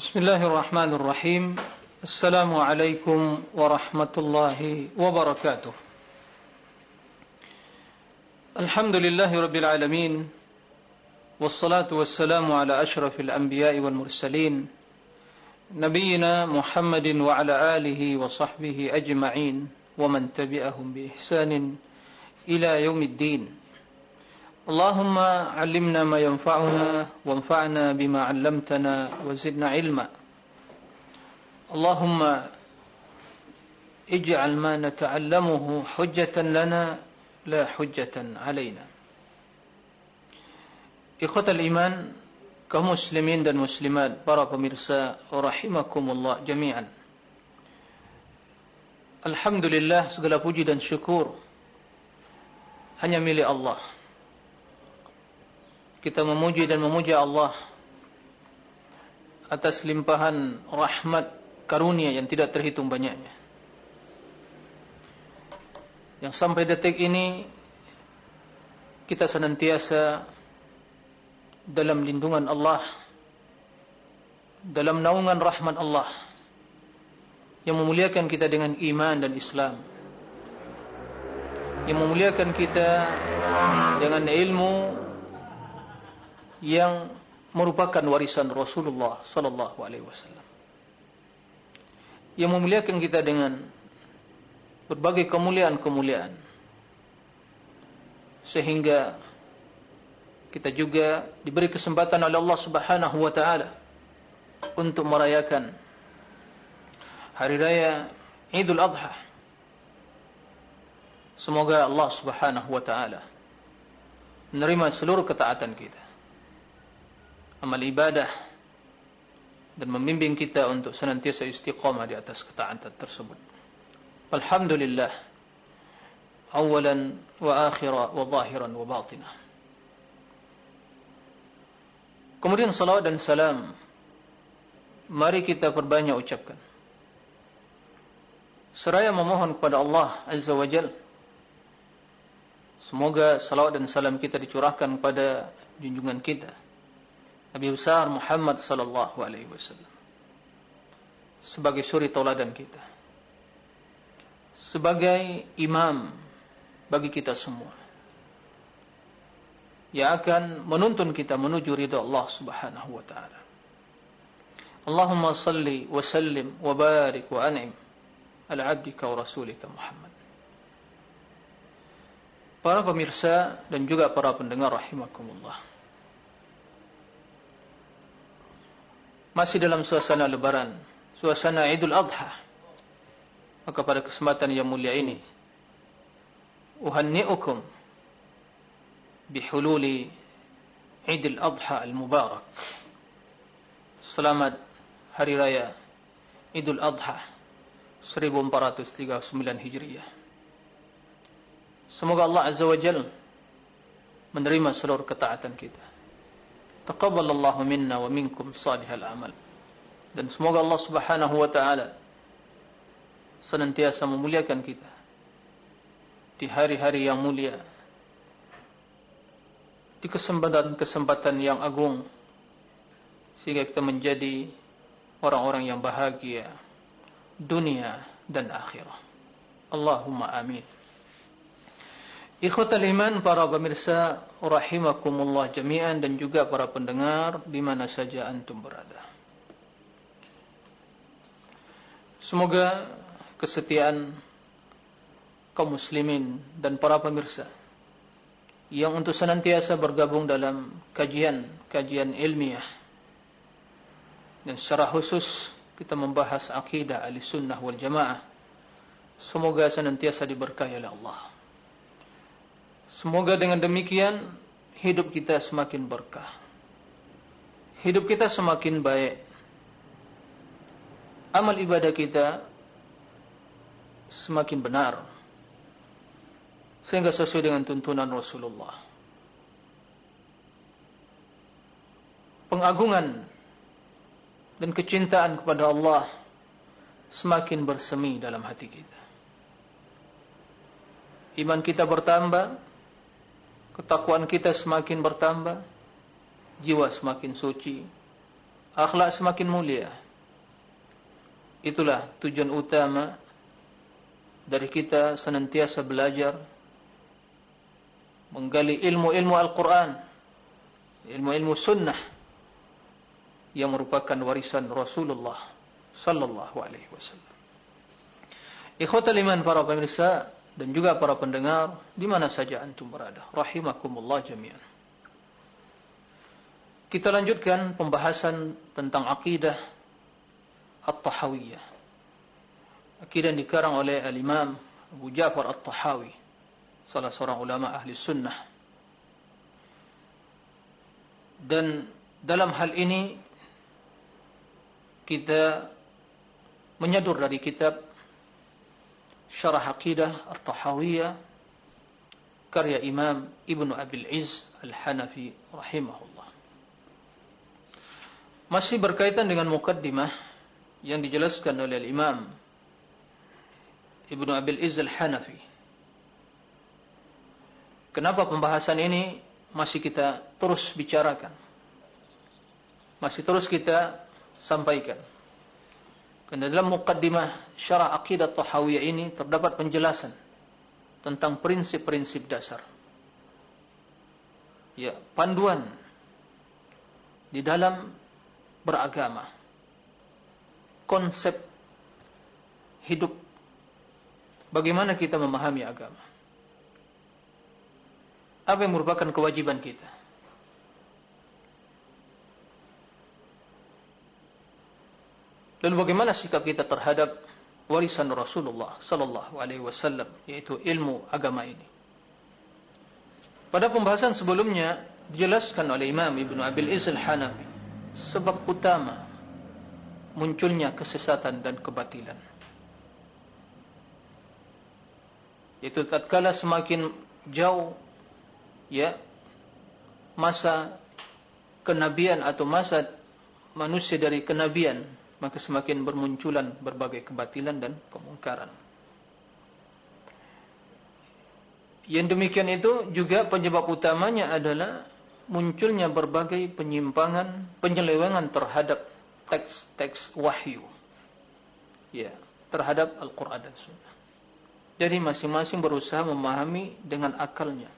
بسم الله الرحمن الرحيم. السلام عليكم ورحمة الله وبركاته. الحمد لله رب العالمين والصلاة والسلام على أشرف الأنبياء والمرسلين نبينا محمد وعلى آله وصحبه أجمعين ومن تبعهم بإحسان إلى يوم الدين. اللهم علمنا ما ينفعنا وانفعنا بما علمتنا وزدنا علما اللهم اجعل ما نتعلمه حجة لنا لا حجة علينا إخوة الإيمان kaum muslimin dan muslimat para pemirsa rahimakumullah jami'an Alhamdulillah segala puji dan syukur hanya milik Allah kita memuji dan memuja Allah atas limpahan rahmat karunia yang tidak terhitung banyaknya. Yang sampai detik ini kita senantiasa dalam lindungan Allah dalam naungan rahmat Allah yang memuliakan kita dengan iman dan Islam yang memuliakan kita dengan ilmu yang merupakan warisan Rasulullah sallallahu alaihi wasallam. Yang memuliakan kita dengan berbagai kemuliaan-kemuliaan. Sehingga kita juga diberi kesempatan oleh Allah Subhanahu wa taala untuk merayakan hari raya Idul Adha. Semoga Allah Subhanahu wa taala menerima seluruh ketaatan kita amal ibadah dan membimbing kita untuk senantiasa istiqamah di atas ketaatan tersebut. Alhamdulillah awalan wa akhira wa zahiran wa batina. Kemudian salawat dan salam mari kita perbanyak ucapkan. Seraya memohon kepada Allah Azza wa Jal Semoga salawat dan salam kita dicurahkan kepada junjungan kita Nabi besar Muhammad sallallahu alaihi wasallam. Sebagai suri tauladan kita. Sebagai imam bagi kita semua. Yang akan menuntun kita menuju ridha Allah Subhanahu wa taala. Allahumma salli wa sallim wa barik wa an'im ala 'abdika wa rasulika Muhammad. Para pemirsa dan juga para pendengar rahimakumullah masih dalam suasana lebaran, suasana Idul Adha. Maka pada kesempatan yang mulia ini, uhanni'ukum bihululi Idul Adha al-Mubarak. Selamat Hari Raya Idul Adha 1439 Hijriah. Semoga Allah Azza wa Jalla menerima seluruh ketaatan kita taqabbalallahu minna wa minkum salihal amal. Dan semoga Allah Subhanahu wa taala senantiasa memuliakan kita di hari-hari yang mulia di kesempatan-kesempatan yang agung sehingga kita menjadi orang-orang yang bahagia dunia dan akhirat Allahumma amin. Ikhwatal iman para pemirsa rahimakumullah jami'an dan juga para pendengar di mana saja antum berada. Semoga kesetiaan kaum muslimin dan para pemirsa yang untuk senantiasa bergabung dalam kajian-kajian ilmiah dan secara khusus kita membahas akidah al-sunnah wal jamaah semoga senantiasa diberkahi oleh Allah. Semoga dengan demikian hidup kita semakin berkah. Hidup kita semakin baik. Amal ibadah kita semakin benar. Sehingga sesuai dengan tuntunan Rasulullah. Pengagungan dan kecintaan kepada Allah semakin bersemi dalam hati kita. Iman kita bertambah, ketakwaan kita semakin bertambah, jiwa semakin suci, akhlak semakin mulia. Itulah tujuan utama dari kita senantiasa belajar menggali ilmu-ilmu Al-Quran, ilmu-ilmu sunnah yang merupakan warisan Rasulullah sallallahu alaihi wasallam. Ikhwatal iman para pemirsa dan juga para pendengar di mana saja antum berada, rahimakumullah jami'an. Kita lanjutkan pembahasan tentang akidah At-Tahawiyah. Akidah yang dikarang oleh Al-Imam Abu Ja'far At-Tahawi, salah seorang ulama ahli sunnah. Dan dalam hal ini kita menyadur dari kitab Syarah Aqidah At-Tahawiyah karya Imam Ibnu Abil Izz Al-Hanafi rahimahullah. Masih berkaitan dengan mukaddimah yang dijelaskan oleh Imam Ibnu Abil Izz Al-Hanafi. Kenapa pembahasan ini masih kita terus bicarakan? Masih terus kita sampaikan. Karena dalam mukaddimah syarah aqidah tahawiyah ini terdapat penjelasan tentang prinsip-prinsip dasar. Ya, panduan di dalam beragama. Konsep hidup. Bagaimana kita memahami agama? Apa yang merupakan kewajiban kita dan bagaimana sikap kita terhadap warisan Rasulullah sallallahu alaihi wasallam yaitu ilmu agama ini pada pembahasan sebelumnya dijelaskan oleh Imam Ibn Abil Izz Al-Hanafi sebab utama munculnya kesesatan dan kebatilan. Itu tatkala semakin jauh ya masa kenabian atau masa manusia dari kenabian maka semakin bermunculan berbagai kebatilan dan kemungkaran. Yang demikian itu juga penyebab utamanya adalah munculnya berbagai penyimpangan, penyelewengan terhadap teks-teks wahyu. Ya, terhadap Al-Qur'an dan Sunnah. Jadi masing-masing berusaha memahami dengan akalnya.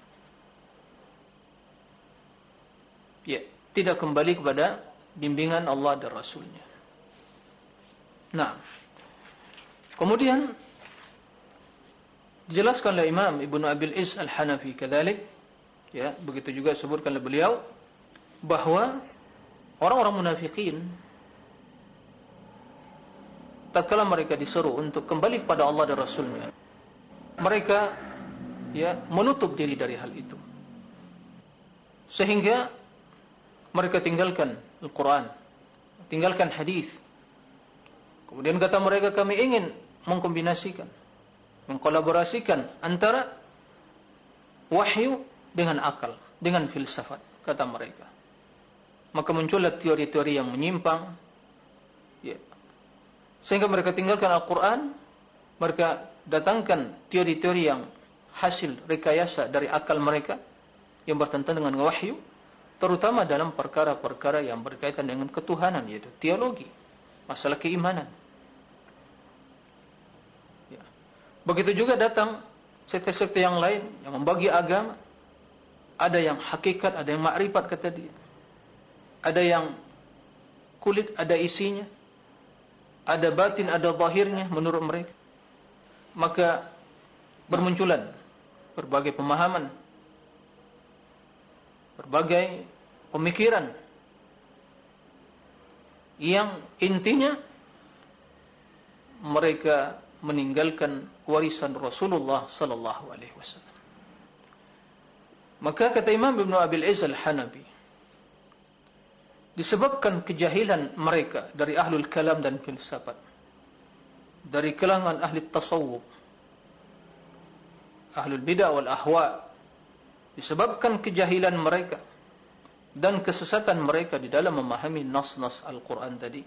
Ya, tidak kembali kepada bimbingan Allah dan Rasulnya. Nah, kemudian dijelaskan oleh Imam Ibnu Abil Is Al-Hanafi kadalik. Ya begitu juga sebutkan oleh beliau bahwa orang-orang munafikin tatkala mereka disuruh untuk kembali kepada Allah dan Rasulnya mereka ya menutup diri dari hal itu. Sehingga mereka tinggalkan Al-Quran tinggalkan hadis kemudian kata mereka kami ingin mengkombinasikan mengkolaborasikan antara wahyu dengan akal, dengan filsafat, kata mereka. Maka muncullah teori-teori yang menyimpang. Ya. Sehingga mereka tinggalkan Al-Quran, mereka datangkan teori-teori yang hasil rekayasa dari akal mereka, yang bertentangan dengan wahyu, terutama dalam perkara-perkara yang berkaitan dengan ketuhanan, yaitu teologi, masalah keimanan. Ya. Begitu juga datang sekte-sekte yang lain, yang membagi agama, ada yang hakikat, ada yang makrifat kata dia. Ada yang kulit, ada isinya. Ada batin, ada zahirnya menurut mereka. Maka bermunculan berbagai pemahaman. Berbagai pemikiran. Yang intinya mereka meninggalkan warisan Rasulullah sallallahu alaihi wasallam. Maka kata Imam Ibn Abil Izz al-Hanabi Disebabkan kejahilan mereka dari ahlul kalam dan filsafat Dari kelangan ahli tasawuf Ahlul bid'ah wal ahwa Disebabkan kejahilan mereka Dan kesesatan mereka di dalam memahami nas-nas Al-Quran tadi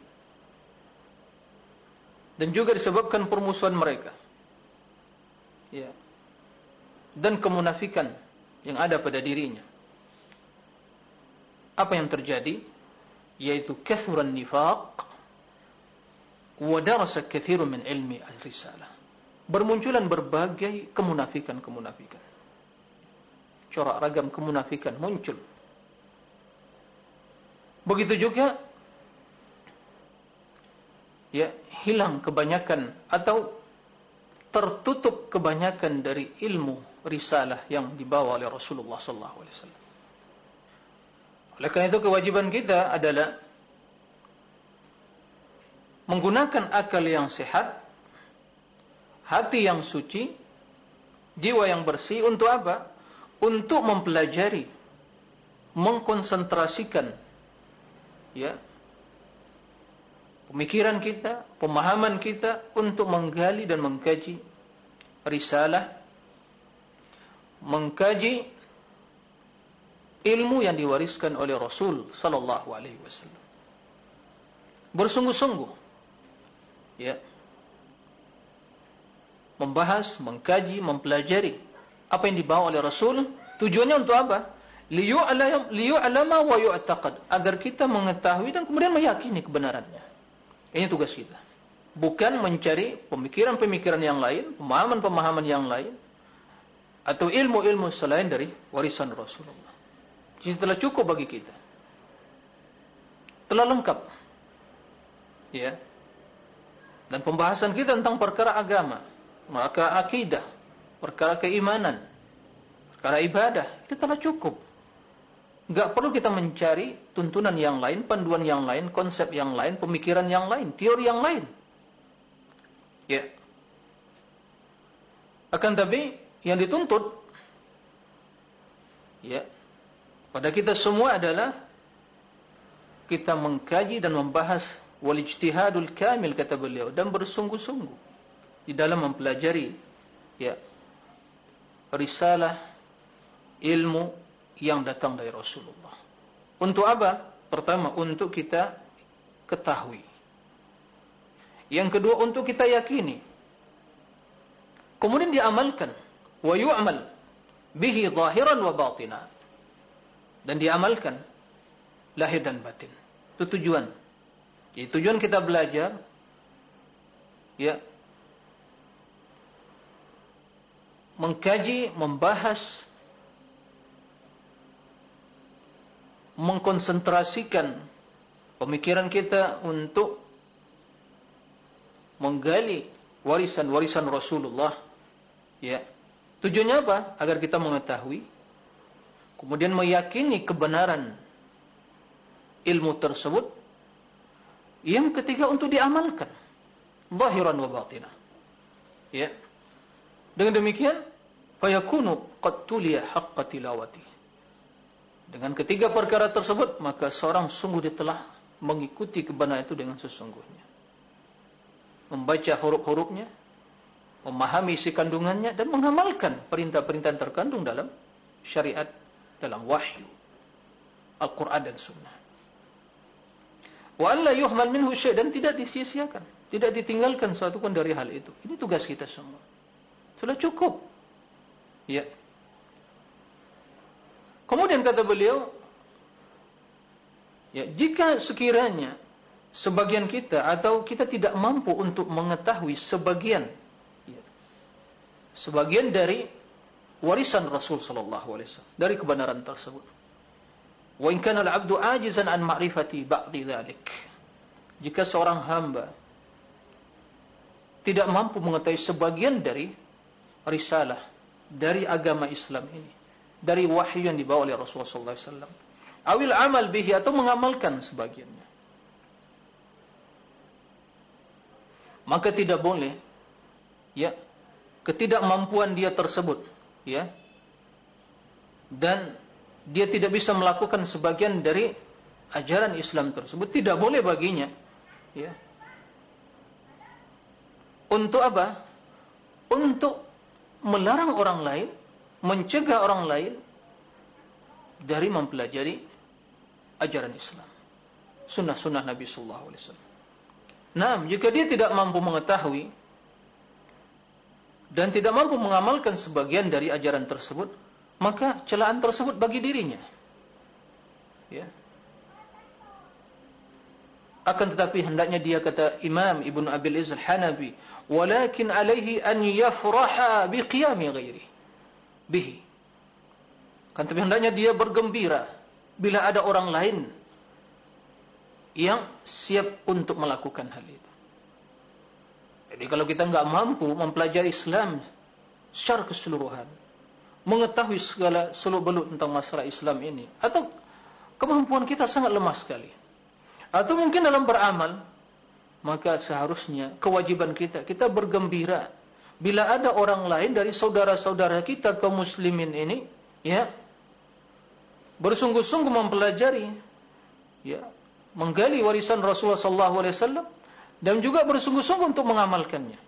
Dan juga disebabkan permusuhan mereka Ya Dan kemunafikan yang ada pada dirinya. Apa yang terjadi? yaitu kathuran nifaq wa darasa kathirun min ilmi al-risalah bermunculan berbagai kemunafikan-kemunafikan corak ragam kemunafikan muncul begitu juga ya hilang kebanyakan atau tertutup kebanyakan dari ilmu risalah yang dibawa oleh Rasulullah sallallahu alaihi wasallam oleh karena itu kewajiban kita adalah menggunakan akal yang sehat, hati yang suci, jiwa yang bersih untuk apa? Untuk mempelajari, mengkonsentrasikan ya pemikiran kita, pemahaman kita untuk menggali dan mengkaji risalah mengkaji ilmu yang diwariskan oleh Rasul sallallahu alaihi wasallam. Bersungguh-sungguh ya. Membahas, mengkaji, mempelajari apa yang dibawa oleh Rasul, tujuannya untuk apa? Liyu'lam liyu'lama wa yu'taqad, agar kita mengetahui dan kemudian meyakini kebenarannya. Ini tugas kita. Bukan mencari pemikiran-pemikiran yang lain, pemahaman-pemahaman yang lain atau ilmu-ilmu selain dari warisan Rasulullah. Jadi telah cukup bagi kita. Telah lengkap. Ya. Dan pembahasan kita tentang perkara agama, perkara akidah, perkara keimanan, perkara ibadah, itu telah cukup. Enggak perlu kita mencari tuntunan yang lain, panduan yang lain, konsep yang lain, pemikiran yang lain, teori yang lain. Ya. Akan tapi yang dituntut ya pada kita semua adalah kita mengkaji dan membahas wal ijtihadul kamil kata beliau dan bersungguh-sungguh di dalam mempelajari ya risalah ilmu yang datang dari Rasulullah. Untuk apa? Pertama untuk kita ketahui. Yang kedua untuk kita yakini. Kemudian diamalkan wa yu'mal bihi zahiran wa batinan dan diamalkan lahir dan batin. Itu tujuan. Jadi tujuan kita belajar ya mengkaji, membahas mengkonsentrasikan pemikiran kita untuk menggali warisan-warisan Rasulullah. Ya. Tujuannya apa? Agar kita mengetahui kemudian meyakini kebenaran ilmu tersebut. Yang ketiga untuk diamalkan. Zahiran wa batinah. Ya. Dengan demikian fayakunu qad tuliya haqqa tilawati dengan ketiga perkara tersebut maka seorang sungguh dia telah mengikuti kebenaran itu dengan sesungguhnya membaca huruf-hurufnya memahami isi kandungannya dan mengamalkan perintah-perintah terkandung dalam syariat dalam wahyu Al-Quran dan Sunnah. Wa alla yuhmal minhu syai' dan tidak disia-siakan, tidak ditinggalkan suatu pun dari hal itu. Ini tugas kita semua. Sudah cukup. Ya. Kemudian kata beliau, ya, jika sekiranya sebagian kita atau kita tidak mampu untuk mengetahui sebagian ya, sebagian dari warisan Rasul sallallahu alaihi wasallam dari kebenaran tersebut. Wa in kana al-'abdu 'ajizan an ma'rifati ba'di dhalik. Jika seorang hamba tidak mampu mengetahui sebagian dari risalah dari agama Islam ini, dari wahyu yang dibawa oleh Rasulullah wasallam, awil amal bihi atau mengamalkan sebagiannya. Maka tidak boleh ya ketidakmampuan dia tersebut ya dan dia tidak bisa melakukan sebagian dari ajaran Islam tersebut. Tidak boleh baginya ya. Untuk apa? Untuk melarang orang lain mencegah orang lain dari mempelajari ajaran Islam sunnah-sunnah Nabi sallallahu alaihi wasallam nah jika dia tidak mampu mengetahui dan tidak mampu mengamalkan sebagian dari ajaran tersebut, maka celaan tersebut bagi dirinya. Ya. akan tetapi hendaknya dia kata Imam Ibn Abil Izz Al-Hanabi walakin alaihi an yafraha biqiyami ghairi bihi. Kan tapi hendaknya dia bergembira bila ada orang lain yang siap untuk melakukan hal itu. Jadi kalau kita enggak mampu mempelajari Islam secara keseluruhan mengetahui segala seluk beluk tentang masalah Islam ini atau kemampuan kita sangat lemah sekali atau mungkin dalam beramal maka seharusnya kewajiban kita kita bergembira bila ada orang lain dari saudara-saudara kita kaum muslimin ini ya bersungguh-sungguh mempelajari ya menggali warisan Rasulullah sallallahu alaihi wasallam dan juga bersungguh-sungguh untuk mengamalkannya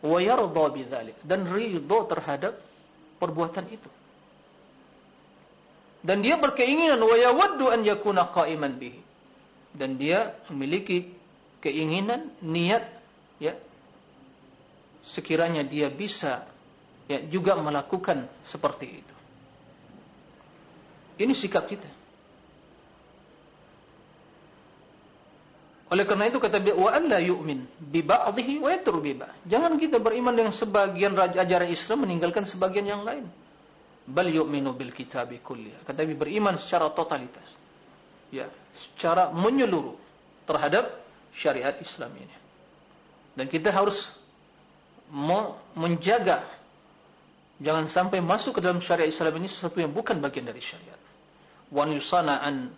wa yarda bidzalik dan ridha terhadap perbuatan itu. Dan dia berkeinginan wa yawaddu an yakuna qa'iman bihi. Dan dia memiliki keinginan, niat ya sekiranya dia bisa ya juga melakukan seperti itu. Ini sikap kita. Oleh kerana itu kata dia wa alla yu'min bi ba'dhihi wa yatur bi Jangan kita beriman dengan sebagian ajaran Islam meninggalkan sebagian yang lain. Bal yu'minu bil kitabi kulli. Kata dia beriman secara totalitas. Ya, secara menyeluruh terhadap syariat Islam ini. Dan kita harus menjaga jangan sampai masuk ke dalam syariat Islam ini sesuatu yang bukan bagian dari syariat. Wa yusana an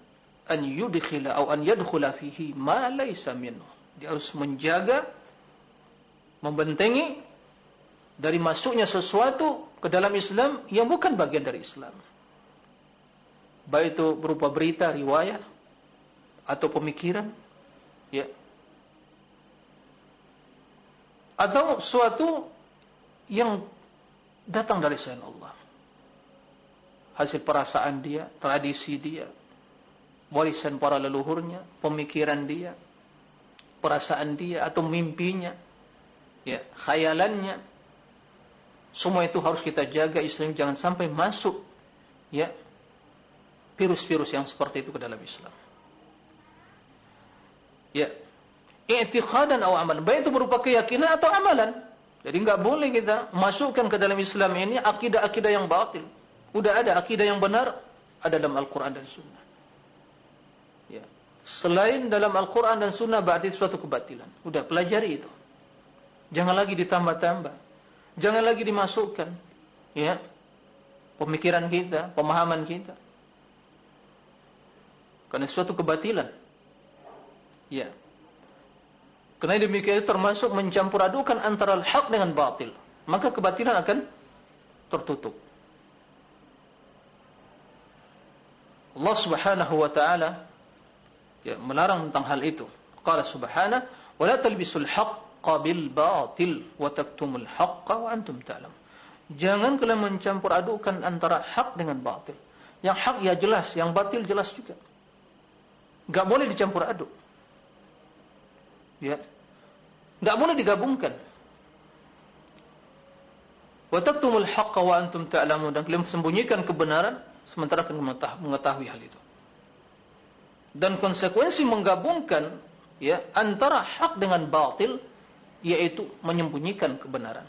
an yudkhila atau an yadkhula fihi ma laysa minhu. Dia harus menjaga membentengi dari masuknya sesuatu ke dalam Islam yang bukan bagian dari Islam. Baik itu berupa berita, riwayat atau pemikiran ya. Atau suatu yang datang dari selain Allah. Hasil perasaan dia, tradisi dia, warisan para leluhurnya, pemikiran dia, perasaan dia atau mimpinya, ya, khayalannya. Semua itu harus kita jaga Islam jangan sampai masuk ya virus-virus yang seperti itu ke dalam Islam. Ya. I'tiqadan atau amalan, baik itu berupa keyakinan atau amalan. Jadi enggak boleh kita masukkan ke dalam Islam ini akidah-akidah yang batil. Sudah ada akidah yang benar ada dalam Al-Qur'an dan Sunnah selain dalam Al-Quran dan Sunnah berarti suatu kebatilan. Sudah pelajari itu. Jangan lagi ditambah-tambah. Jangan lagi dimasukkan. Ya. Pemikiran kita, pemahaman kita. Karena suatu kebatilan. Ya. Karena demikian itu termasuk mencampur adukan antara al-haq dengan batil. Maka kebatilan akan tertutup. Allah subhanahu wa ta'ala ya, melarang tentang hal itu. Qala subhana, wa la talbisul haqqa bil batil wa taktumul haqqa wa antum ta'lam. Jangan kalian mencampur adukan antara hak dengan batil. Yang hak ya jelas, yang batil jelas juga. Enggak boleh dicampur aduk. Ya. Enggak boleh digabungkan. Wa taktumul haqqa wa antum ta'lamun dan kalian sembunyikan kebenaran sementara kalian mengetahui hal itu. Dan konsekuensi menggabungkan ya antara hak dengan batil yaitu menyembunyikan kebenaran.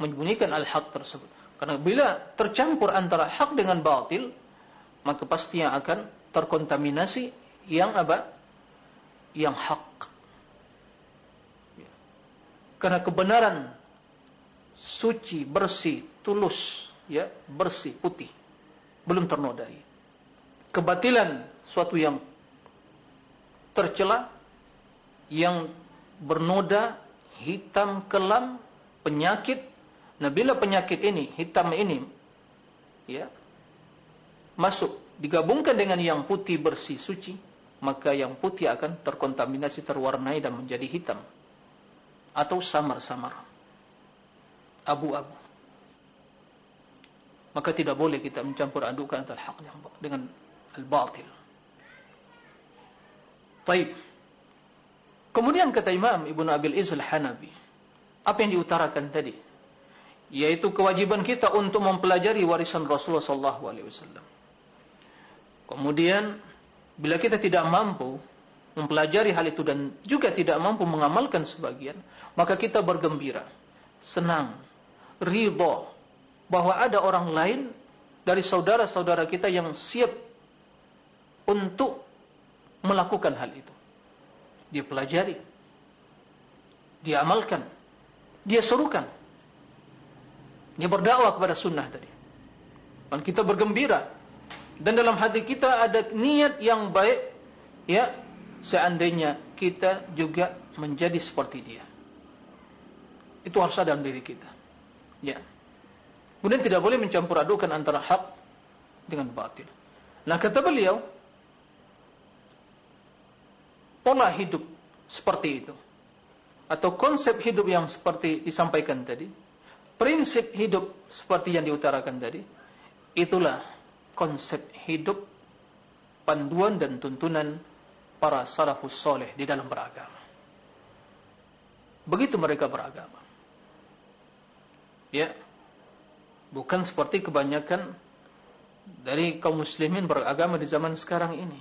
Menyembunyikan al-haq tersebut. Karena bila tercampur antara hak dengan batil maka pasti akan terkontaminasi yang apa? Yang hak. Karena kebenaran suci bersih tulus ya bersih putih. Belum ternodai. Kebatilan suatu yang tercela yang bernoda hitam kelam penyakit. Nah bila penyakit ini hitam ini ya masuk digabungkan dengan yang putih bersih suci maka yang putih akan terkontaminasi terwarnai dan menjadi hitam atau samar-samar abu-abu maka tidak boleh kita mencampur adukan antara hak dengan al-batil Taib. Kemudian kata Imam Ibn Abil Izzal Hanabi. Apa yang diutarakan tadi? Yaitu kewajiban kita untuk mempelajari warisan Rasulullah SAW. Kemudian, bila kita tidak mampu mempelajari hal itu dan juga tidak mampu mengamalkan sebagian, maka kita bergembira, senang, ridha bahwa ada orang lain dari saudara-saudara kita yang siap untuk melakukan hal itu. Dia pelajari, dia amalkan, dia serukan, dia berdakwah kepada sunnah tadi. Dan kita bergembira dan dalam hati kita ada niat yang baik, ya seandainya kita juga menjadi seperti dia. Itu harus ada dalam diri kita. Ya. Kemudian tidak boleh mencampur adukan antara hak dengan batil. Nah kata beliau, pola hidup seperti itu, atau konsep hidup yang seperti disampaikan tadi, prinsip hidup seperti yang diutarakan tadi, itulah konsep hidup, panduan dan tuntunan para salafus soleh di dalam beragama. Begitu mereka beragama. Ya, bukan seperti kebanyakan dari kaum muslimin beragama di zaman sekarang ini.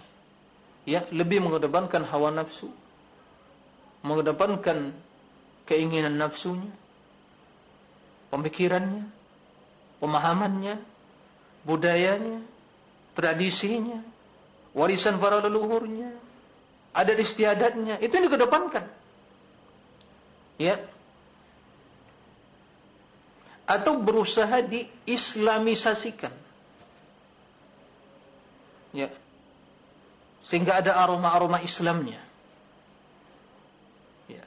Ya, lebih mengedepankan hawa nafsu, mengedepankan keinginan nafsunya, pemikirannya, pemahamannya, budayanya, tradisinya, warisan para leluhurnya, ada istiadatnya, itu yang dikedepankan. Ya. Atau berusaha diislamisasikan. Ya. Sehingga ada aroma-aroma Islamnya. Ya.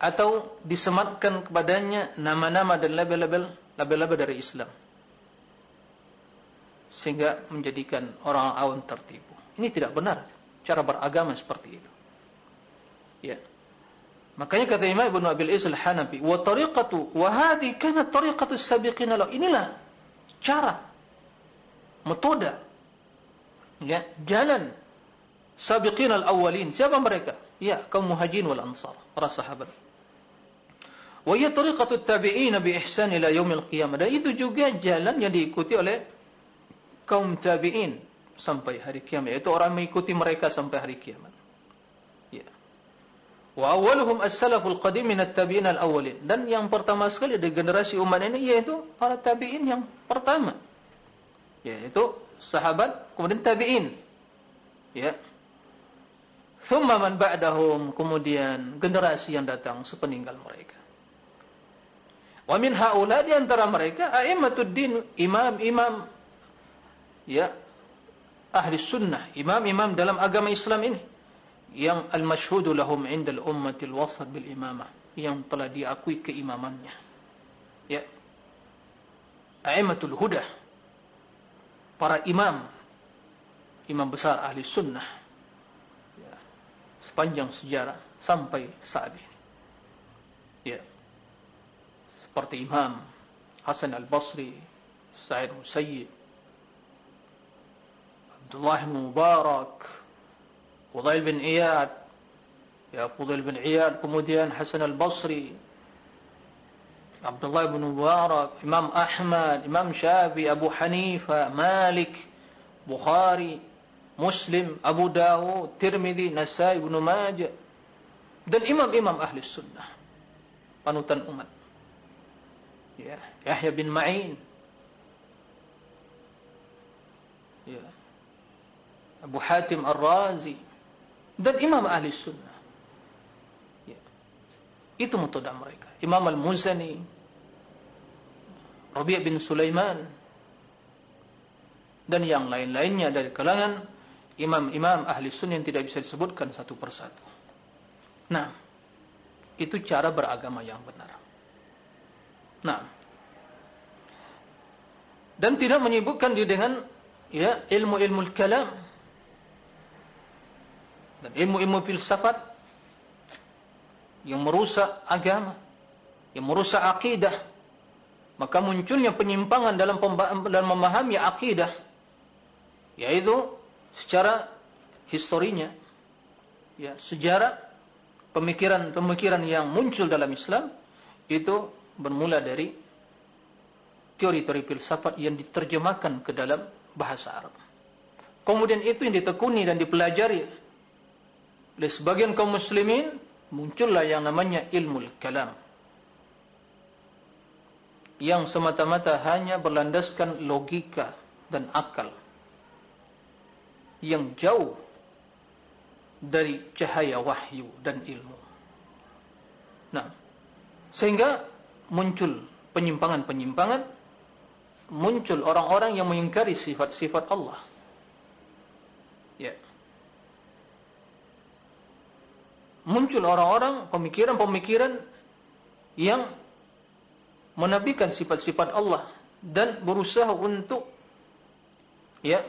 Atau disematkan kepadanya nama-nama dan label-label label-label dari Islam. Sehingga menjadikan orang awam tertipu. Ini tidak benar cara beragama seperti itu. Ya. Makanya kata Imam Ibn Abil Is al-Hanafi, wa tariqatu wa hadhi kanat tariqatu as-sabiqin lahu. Inilah cara metode ya, jalan sabiqin al-awwalin. Siapa mereka? Ya, kaum muhajirin wal ansar, para sahabat. Wa hiya tariqatu at-tabi'in bi ihsan ila yaumil qiyamah. Dan itu juga jalan yang diikuti oleh kaum tabi'in sampai hari kiamat. Yaitu orang mengikuti mereka sampai hari kiamat. Ya. Wa awwaluhum as-salaful qadim min at-tabi'in al-awwalin. Dan yang pertama sekali dari generasi umat ini yaitu para tabi'in yang pertama. Yaitu sahabat kemudian tabi'in. Ya. Thumma man ba'dahum kemudian generasi yang datang sepeninggal mereka. Wa min haula di antara mereka a'immatud din imam-imam ya ahli sunnah, imam-imam dalam agama Islam ini yang al-mashhudu lahum 'inda al-ummati al-wasat bil imamah yang telah diakui keimamannya. Ya. A'immatul huda. Para imam imam besar ahli sunnah. Ya. Sepanjang sejarah sampai saat ini. Ya. Seperti Imam Hasan al-Basri, Sa'id Musayyib, Abdullah bin Mubarak Fudail bin Iyad ya Fudail bin Iyad kemudian Hasan al-Basri Abdullah bin Mubarak Imam Ahmad Imam Syafi Abu Hanifa Malik Bukhari Muslim Abu Dawud Tirmidhi Nasai Ibn Majah dan imam-imam ahli sunnah panutan umat ya Yahya bin Ma'in ya Abu Hatim Ar-Razi dan imam ahli sunnah. Ya. Itu metode mereka. Imam Al-Muzani, Rabi' bin Sulaiman, dan yang lain-lainnya dari kalangan imam-imam ahli sunnah yang tidak bisa disebutkan satu persatu. Nah, itu cara beragama yang benar. Nah, dan tidak menyebutkan dia dengan ya ilmu-ilmu kalam dan ilmu-ilmu filsafat yang merusak agama, yang merusak akidah, maka munculnya penyimpangan dalam dalam memahami akidah, yaitu secara historinya, ya sejarah pemikiran-pemikiran yang muncul dalam Islam itu bermula dari teori-teori filsafat yang diterjemahkan ke dalam bahasa Arab. Kemudian itu yang ditekuni dan dipelajari oleh sebagian kaum muslimin muncullah yang namanya ilmu kalam yang semata-mata hanya berlandaskan logika dan akal yang jauh dari cahaya wahyu dan ilmu. Nah, sehingga muncul penyimpangan-penyimpangan, muncul orang-orang yang mengingkari sifat-sifat Allah. Ya. Muncul orang-orang pemikiran-pemikiran yang menafikan sifat-sifat Allah dan berusaha untuk ya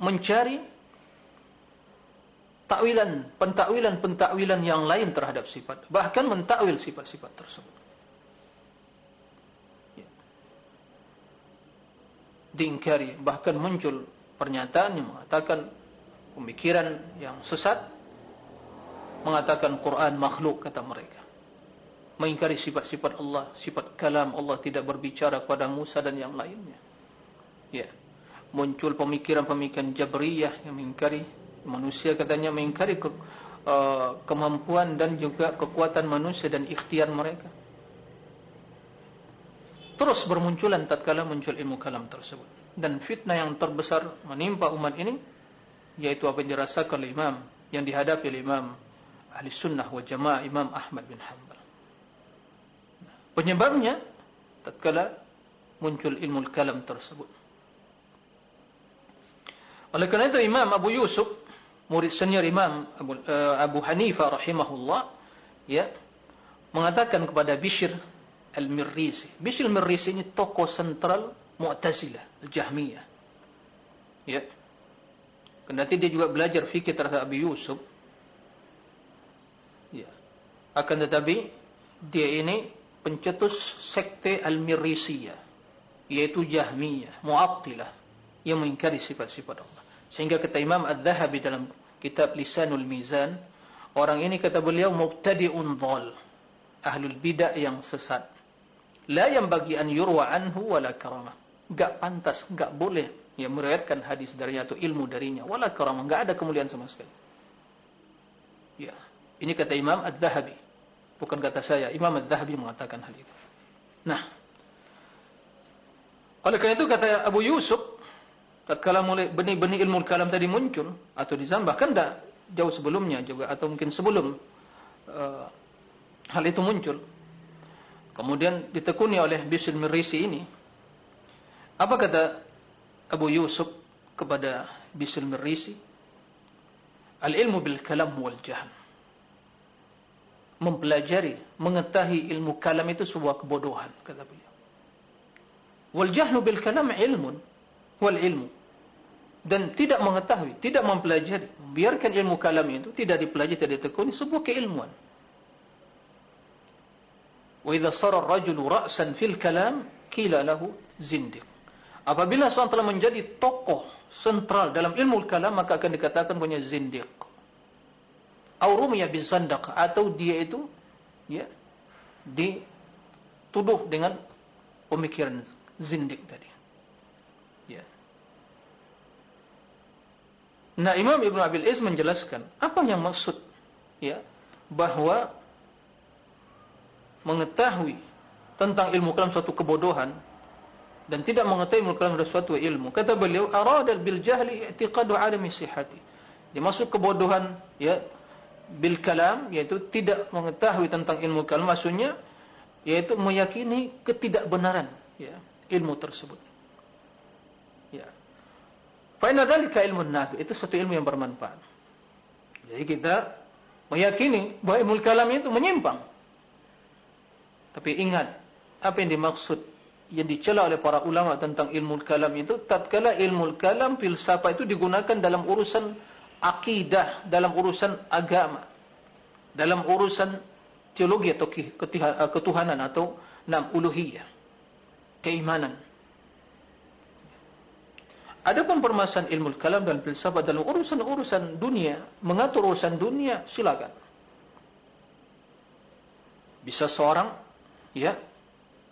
mencari takwilan, pentakwilan-pentakwilan yang lain terhadap sifat, bahkan mentakwil sifat-sifat tersebut. Ya. Diingkari, bahkan muncul pernyataan yang mengatakan pemikiran yang sesat, mengatakan Quran makhluk kata mereka mengingkari sifat-sifat Allah, sifat kalam Allah tidak berbicara kepada Musa dan yang lainnya. Ya. Muncul pemikiran-pemikiran Jabriyah yang mengingkari manusia katanya mengingkari ke, uh, kemampuan dan juga kekuatan manusia dan ikhtiar mereka. Terus bermunculan tatkala muncul ilmu kalam tersebut. Dan fitnah yang terbesar menimpa umat ini yaitu apa yang dirasakan oleh imam yang dihadapi oleh imam ahli sunnah wa jamaah imam Ahmad bin Hanbal. Penyebabnya tatkala muncul ilmu kalam tersebut. Oleh kerana itu Imam Abu Yusuf, murid senior Imam Abu, uh, Abu Hanifah rahimahullah, ya, mengatakan kepada Bishr Al-Mirrisi. Bishr Al-Mirrisi ini tokoh sentral Mu'tazilah, Al-Jahmiyah. Ya. Kendati dia juga belajar fikir terhadap Abu Yusuf. Ya. Akan tetapi dia ini pencetus sekte Al-Mirisiyah yaitu Jahmiyah, Mu'attilah yang mengingkari sifat-sifat Allah. Sehingga kata Imam Al-Dhahabi dalam kitab Lisanul Mizan, orang ini kata beliau mubtadi'un dhal, ahlul bidah yang sesat. La yang bagi an yurwa anhu wala karamah. Enggak pantas, enggak boleh yang meriwayatkan hadis darinya atau ilmu darinya wala karamah, enggak ada kemuliaan sama sekali. Ya, ini kata Imam Al-Dhahabi. Bukan kata saya, Imam Al-Dhahabi mengatakan hal itu. Nah, oleh kerana itu kata Abu Yusuf, tatkala mulai benih-benih ilmu kalam tadi muncul, atau dizambah, kan tak jauh sebelumnya juga, atau mungkin sebelum uh, hal itu muncul. Kemudian ditekuni oleh Bishr Mirisi ini. Apa kata Abu Yusuf kepada Bishr Mirisi? Al-ilmu bil kalam wal jahm mempelajari, mengetahui ilmu kalam itu sebuah kebodohan, kata beliau. Wal jahlu bil kalam ilmun, wal ilmu. Dan tidak mengetahui, tidak mempelajari, biarkan ilmu kalam itu tidak dipelajari, tidak ditekuni, sebuah keilmuan. Wa idza sara ar-rajulu ra'san fil kalam, qila lahu zindiq. Apabila seorang telah menjadi tokoh sentral dalam ilmu kalam, maka akan dikatakan punya zindiq. Au rumiya bin sandaq atau dia itu ya dituduh dengan pemikiran zindik tadi. Ya. Nah Imam Ibn Abil Is menjelaskan apa yang maksud ya bahwa mengetahui tentang ilmu kalam suatu kebodohan dan tidak mengetahui ilmu kalam suatu ilmu. Kata beliau arada bil jahli i'tiqadu alami sihhati. Dimaksud kebodohan ya bil kalam yaitu tidak mengetahui tentang ilmu kalam. Maksudnya yaitu meyakini ketidakbenaran ya ilmu tersebut. Ya. Fa inna dzalika ilmu nafi. Itu satu ilmu yang bermanfaat. Jadi kita meyakini bahwa ilmu kalam itu menyimpang. Tapi ingat apa yang dimaksud yang dicela oleh para ulama tentang ilmu kalam itu tatkala ilmu kalam filsafat itu digunakan dalam urusan akidah dalam urusan agama dalam urusan teologi atau eh, ketuhanan atau enam uluhiyah keimanan. Adapun permasalahan ilmu kalam dan filsafat dalam urusan-urusan dunia mengatur urusan dunia silakan. Bisa seorang ya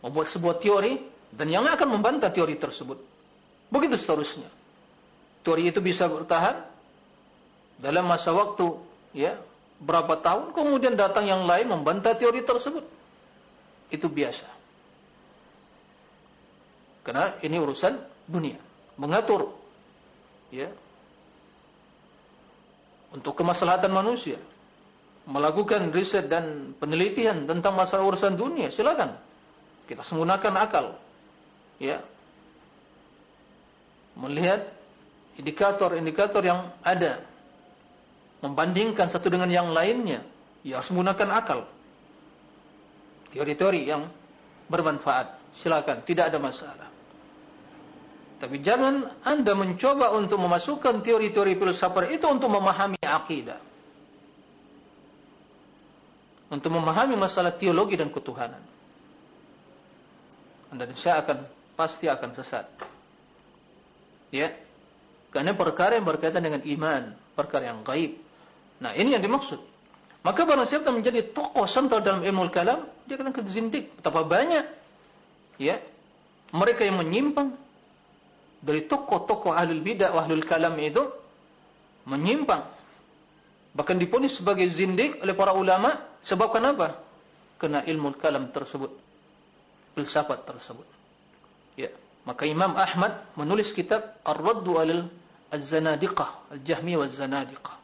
membuat sebuah teori dan yang akan membantah teori tersebut. Begitu seterusnya. Teori itu bisa bertahan dalam masa waktu ya berapa tahun kemudian datang yang lain membantah teori tersebut. Itu biasa. Karena ini urusan dunia. Mengatur ya untuk kemaslahatan manusia. Melakukan riset dan penelitian tentang masalah urusan dunia. Silakan kita menggunakan akal. Ya. Melihat indikator-indikator yang ada. Membandingkan satu dengan yang lainnya ya harus menggunakan akal. Teori-teori yang bermanfaat. Silakan tidak ada masalah. Tapi jangan anda mencoba untuk memasukkan teori-teori filsafat itu untuk memahami akidah. Untuk memahami masalah teologi dan ketuhanan anda saya akan pasti akan sesat ya karena perkara yang berkaitan dengan iman perkara yang gaib Nah ini yang dimaksud. Maka barang siapa menjadi tokoh sentral dalam ilmu kalam, dia akan kezindik. Betapa banyak ya mereka yang menyimpang dari tokoh-tokoh ahlul bidah ahlul kalam itu menyimpang. Bahkan diponis sebagai zindik oleh para ulama sebab kenapa? Kena ilmu kalam tersebut. Filsafat tersebut. Ya, maka Imam Ahmad menulis kitab Ar-Raddu 'alal Az-Zanadiqah, Al-Jahmiyah waz-Zanadiqah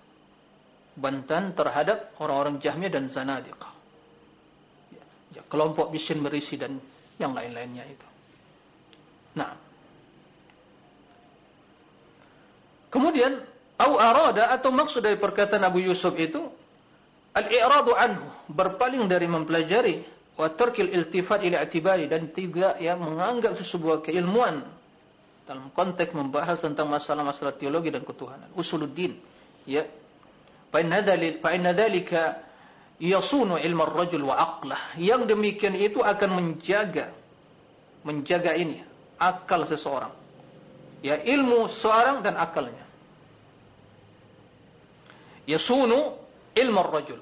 bantan terhadap orang-orang Jahmiyah dan Zanadiqah. Ya, ya, kelompok bisin berisi dan yang lain-lainnya itu. Nah. Kemudian au arada atau maksud dari perkataan Abu Yusuf itu al-i'radu anhu, berpaling dari mempelajari wa tarkil iltifat ila i'tibari dan tidak yang menganggap itu sebuah keilmuan dalam konteks membahas tentang masalah-masalah teologi dan ketuhanan. Usuluddin ya. Fa inna dalil fa inna dhalika yasunu ilma ar-rajul wa aqlah. Yang demikian itu akan menjaga menjaga ini akal seseorang. Ya ilmu seseorang dan akalnya. Yasunu ilma ar-rajul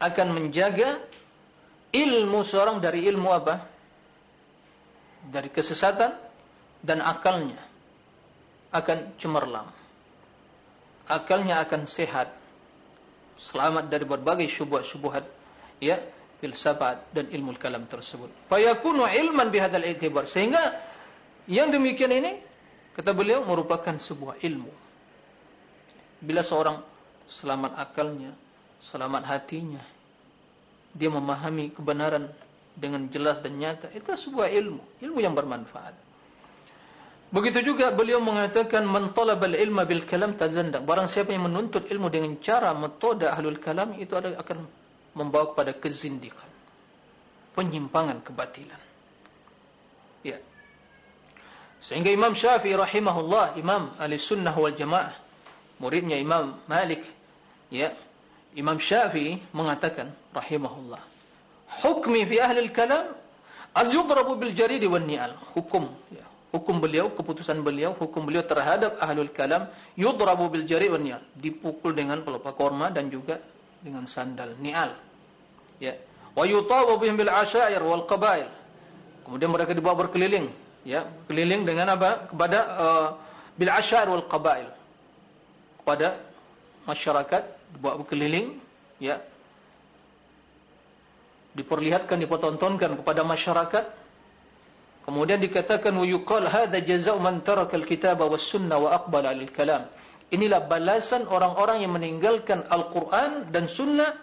akan menjaga ilmu seorang dari ilmu apa? Dari kesesatan dan akalnya akan cemerlang. Akalnya akan sehat. Selamat dari berbagai syubhat-syubhat ya filsafat dan ilmu kalam tersebut. Fayakunu ilman bihadzal i'tibar. Sehingga yang demikian ini kata beliau merupakan sebuah ilmu. Bila seorang selamat akalnya selamat hatinya dia memahami kebenaran dengan jelas dan nyata itu sebuah ilmu ilmu yang bermanfaat Begitu juga beliau mengatakan man talabal ilma bil kalam tazandaq. Barang siapa yang menuntut ilmu dengan cara metode ahlul kalam itu ada akan membawa kepada kezindikan. Penyimpangan kebatilan. Ya. Sehingga Imam Syafi'i rahimahullah, Imam Ahli Sunnah wal Jamaah, muridnya Imam Malik, ya. Imam Syafi'i mengatakan rahimahullah, hukmi fi ahli kalam al yudrabu bil jarid wan ni'al. Hukum ya hukum beliau, keputusan beliau, hukum beliau terhadap ahlul kalam yudrabu bil jari wa ni'al, dipukul dengan pelupa korma dan juga dengan sandal ni'al. Ya. Wa yutawu bihim bil asyair wal qabail. Kemudian mereka dibawa berkeliling, ya, keliling dengan apa? kepada uh, bil asyair wal qabail. Kepada masyarakat dibawa berkeliling, ya. Diperlihatkan, dipertontonkan kepada masyarakat Kemudian dikatakan wa yuqal hadza jazaa'u man taraka al-kitaba was-sunnah wa aqbala al-kalam. Inilah balasan orang-orang yang meninggalkan Al-Qur'an dan sunnah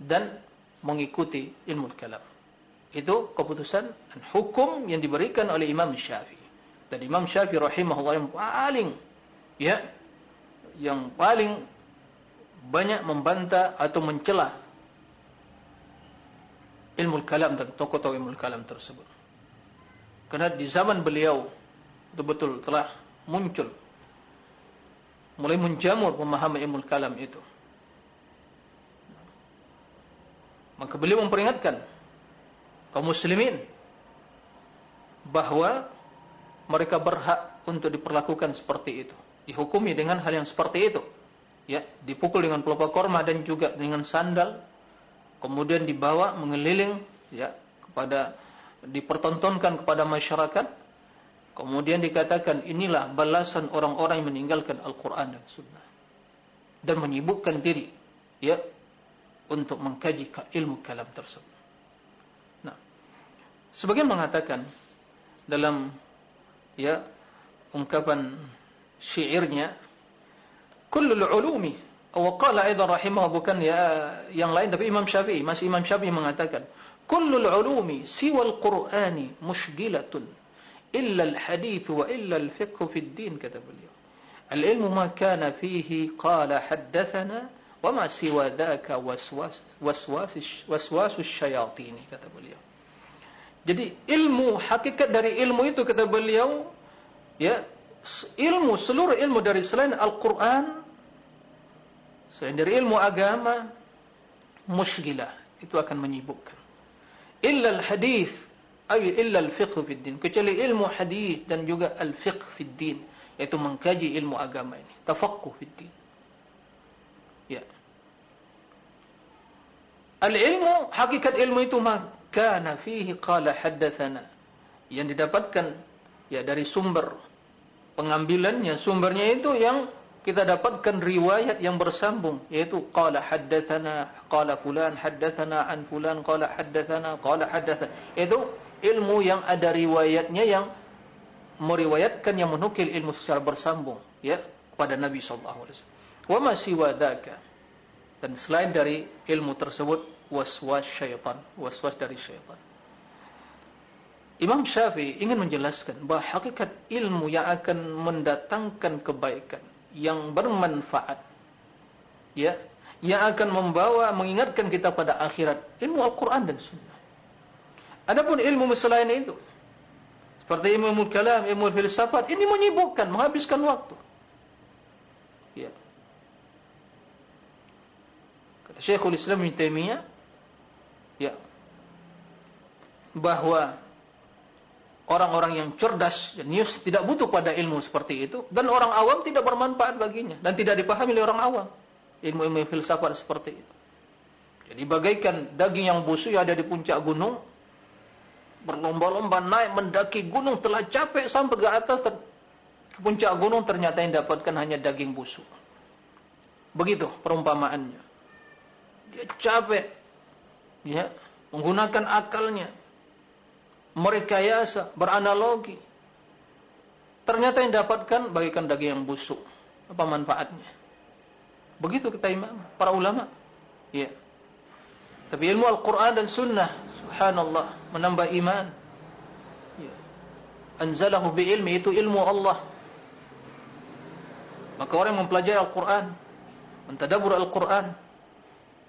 dan mengikuti ilmu kalam. Itu keputusan dan hukum yang diberikan oleh Imam Syafi'i. Dan Imam Syafi'i rahimahullah yang paling ya yang paling banyak membantah atau mencela ilmu kalam dan tokoh-tokoh ilmu kalam tersebut. Karena di zaman beliau betul-betul telah muncul mulai menjamur pemahaman ilmu kalam itu. Maka beliau memperingatkan kaum muslimin bahawa mereka berhak untuk diperlakukan seperti itu, dihukumi dengan hal yang seperti itu. Ya, dipukul dengan pelupa korma dan juga dengan sandal, kemudian dibawa mengeliling ya kepada dipertontonkan kepada masyarakat. Kemudian dikatakan inilah balasan orang-orang yang meninggalkan Al-Quran dan Sunnah. Dan menyibukkan diri ya untuk mengkaji ilmu kalam tersebut. Nah, sebagian mengatakan dalam ya ungkapan syairnya كل العلوم. وقال أيضا رحمه الله كان yang إمام شافعي ما Syafi'i إمام شافعي Syafi'i mengatakan كل العلوم سوى القرآن مشغلة إلا الحديث وإلا الفقه في الدين كتب اليوم. العلم ما كان فيه قال حدثنا وما سوى ذاك وسواس وسواس وسواس الشياطين كتب اليوم. Jadi ilmu hakikat dari ilmu itu kata beliau ya ilmu seluruh ilmu dari selain Al-Qur'an selain dari ilmu agama musygilah itu akan menyibukkan. Illa al-hadis ay illa al-fiqh fi din. Kecuali ilmu hadis dan juga al-fiqh fi din yaitu mengkaji ilmu agama ini. Tafaqquh fi din. Ya. Al-ilmu hakikat ilmu itu kana fihi qala haddatsana yang didapatkan ya dari sumber pengambilannya. Sumbernya itu yang kita dapatkan riwayat yang bersambung yaitu qala haddatsana qala fulan haddatsana an fulan qala haddatsana qala haddatsana itu ilmu yang ada riwayatnya yang meriwayatkan yang menukil ilmu secara bersambung ya kepada Nabi sallallahu alaihi wasallam. Wa ma siwa dan selain dari ilmu tersebut waswas syaitan, waswas dari syaitan. Imam Syafi'i ingin menjelaskan bahawa hakikat ilmu yang akan mendatangkan kebaikan yang bermanfaat ya, yang akan membawa mengingatkan kita pada akhirat ilmu Al-Qur'an dan Sunnah. Adapun ilmu selain itu seperti ilmu kalam, ilmu filsafat ini menyibukkan, menghabiskan waktu. Ya. Kata Syekhul Islam Ibn Taimiyah ya bahwa orang-orang yang cerdas jenius tidak butuh pada ilmu seperti itu dan orang awam tidak bermanfaat baginya dan tidak dipahami oleh orang awam. Ilmu-ilmu filsafat seperti itu. Jadi bagaikan daging yang busuk yang ada di puncak gunung berlomba-lomba naik mendaki gunung telah capek sampai ke atas ke puncak gunung ternyata yang dapatkan hanya daging busuk. Begitu perumpamaannya. Dia capek ya menggunakan akalnya merekayasa beranalogi. Ternyata yang dapatkan bagikan daging yang busuk. Apa manfaatnya? Begitu kita imam para ulama. Ya. Tapi ilmu Al-Quran dan Sunnah subhanallah menambah iman. Ya. anzalahu bi ilmi itu ilmu Allah. Maka orang mempelajari Al-Quran mentadabur Al-Quran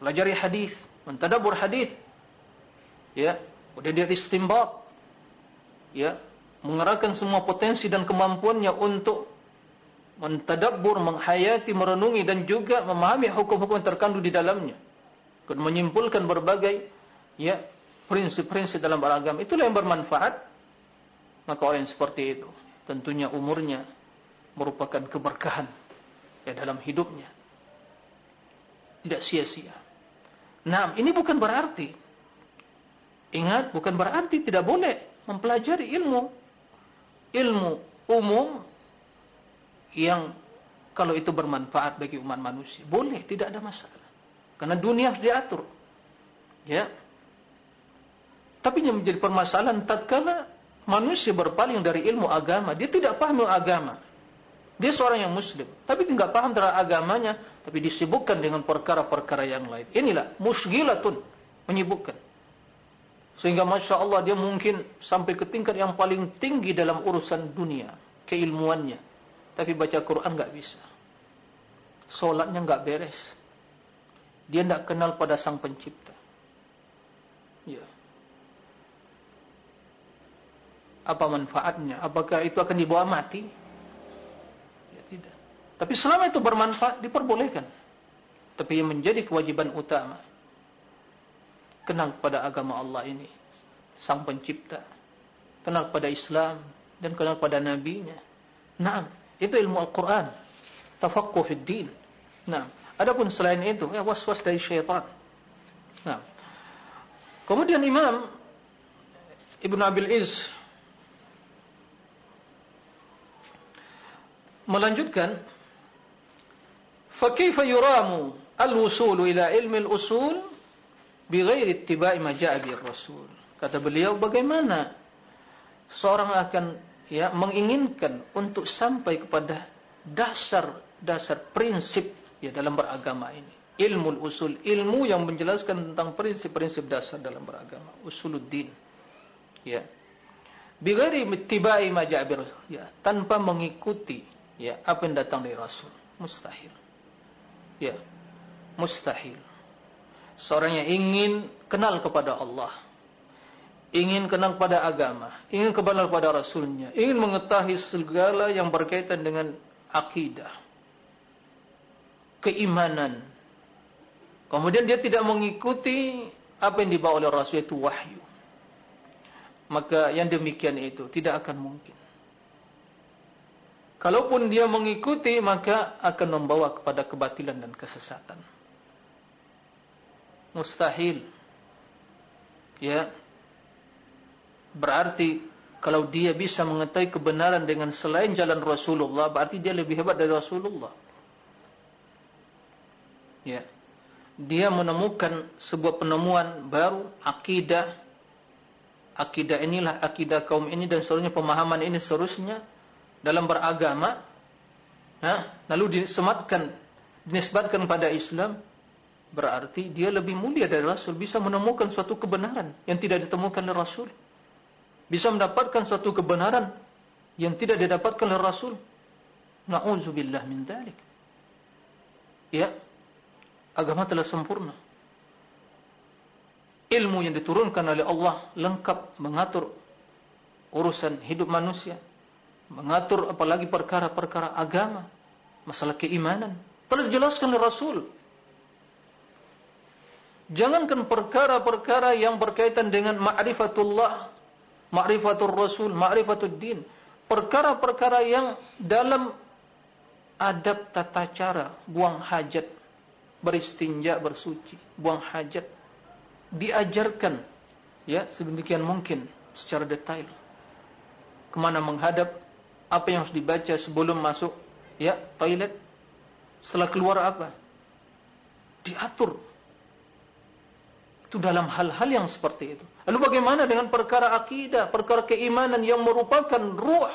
pelajari hadis mentadabur hadis. Ya. Kemudian dia istimbat ya mengerahkan semua potensi dan kemampuannya untuk mentadabbur menghayati merenungi dan juga memahami hukum-hukum yang terkandung di dalamnya. Dan menyimpulkan berbagai ya prinsip-prinsip dalam beragam itulah yang bermanfaat. Maka orang seperti itu tentunya umurnya merupakan keberkahan ya dalam hidupnya. Tidak sia-sia. Nah, ini bukan berarti ingat bukan berarti tidak boleh mempelajari ilmu. Ilmu umum yang kalau itu bermanfaat bagi umat manusia boleh tidak ada masalah. Karena dunia harus diatur. Ya. Tapi yang menjadi permasalahan tatkala manusia berpaling dari ilmu agama dia tidak paham agama. Dia seorang yang muslim tapi tidak paham terhadap agamanya tapi disibukkan dengan perkara-perkara yang lain. Inilah musgilatun menyibukkan. Sehingga Masya Allah dia mungkin sampai ke tingkat yang paling tinggi dalam urusan dunia. Keilmuannya. Tapi baca Quran enggak bisa. Solatnya enggak beres. Dia enggak kenal pada sang pencipta. Ya. Apa manfaatnya? Apakah itu akan dibawa mati? Tapi selama itu bermanfaat, diperbolehkan. Tapi yang menjadi kewajiban utama, kenal pada agama Allah ini, sang pencipta, kenal pada Islam, dan kenal pada Nabi-Nya. Nah, itu ilmu Al-Quran. Tafakku fid din. Nah, adapun selain itu, ya was-was dari syaitan. Nah, kemudian Imam Ibn Abil Iz melanjutkan فكيف يرام الوصول إلى علم الأصول bighair ittiba'i ma ja'a rasul. Kata beliau bagaimana seorang akan ya menginginkan untuk sampai kepada dasar-dasar prinsip ya dalam beragama ini. Ilmu usul ilmu yang menjelaskan tentang prinsip-prinsip dasar dalam beragama. Usuluddin. Ya. Bighairi ittiba'i ma ja'a rasul. Ya tanpa mengikuti ya apa yang datang dari rasul. Mustahil. Ya mustahil. Seorang yang ingin kenal kepada Allah, ingin kenal kepada agama, ingin kenal kepada Rasulnya, ingin mengetahui segala yang berkaitan dengan akidah, keimanan. Kemudian dia tidak mengikuti apa yang dibawa oleh Rasul itu wahyu. Maka yang demikian itu tidak akan mungkin. Kalaupun dia mengikuti maka akan membawa kepada kebatilan dan kesesatan. Mustahil. Ya. Berarti kalau dia bisa mengetahui kebenaran dengan selain jalan Rasulullah, berarti dia lebih hebat dari Rasulullah. Ya. Dia menemukan sebuah penemuan baru, akidah. Akidah inilah akidah kaum ini dan seluruhnya pemahaman ini seterusnya dalam beragama ha? lalu disematkan dinisbatkan pada Islam berarti dia lebih mulia dari Rasul. Bisa menemukan suatu kebenaran yang tidak ditemukan oleh Rasul. Bisa mendapatkan suatu kebenaran yang tidak didapatkan oleh Rasul. Na'udzubillah min dalik ya agama telah sempurna. Ilmu yang diturunkan oleh Allah lengkap mengatur urusan hidup manusia mengatur apalagi perkara-perkara agama, masalah keimanan. Telah dijelaskan oleh Rasul. Jangankan perkara-perkara yang berkaitan dengan ma'rifatullah, ma'rifatul Rasul, ma'rifatul din. Perkara-perkara yang dalam adab tata cara, buang hajat, beristinja, bersuci, buang hajat. Diajarkan ya sedemikian mungkin secara detail. Kemana menghadap, apa yang harus dibaca sebelum masuk ya toilet setelah keluar apa diatur itu dalam hal-hal yang seperti itu. Lalu bagaimana dengan perkara akidah perkara keimanan yang merupakan ruh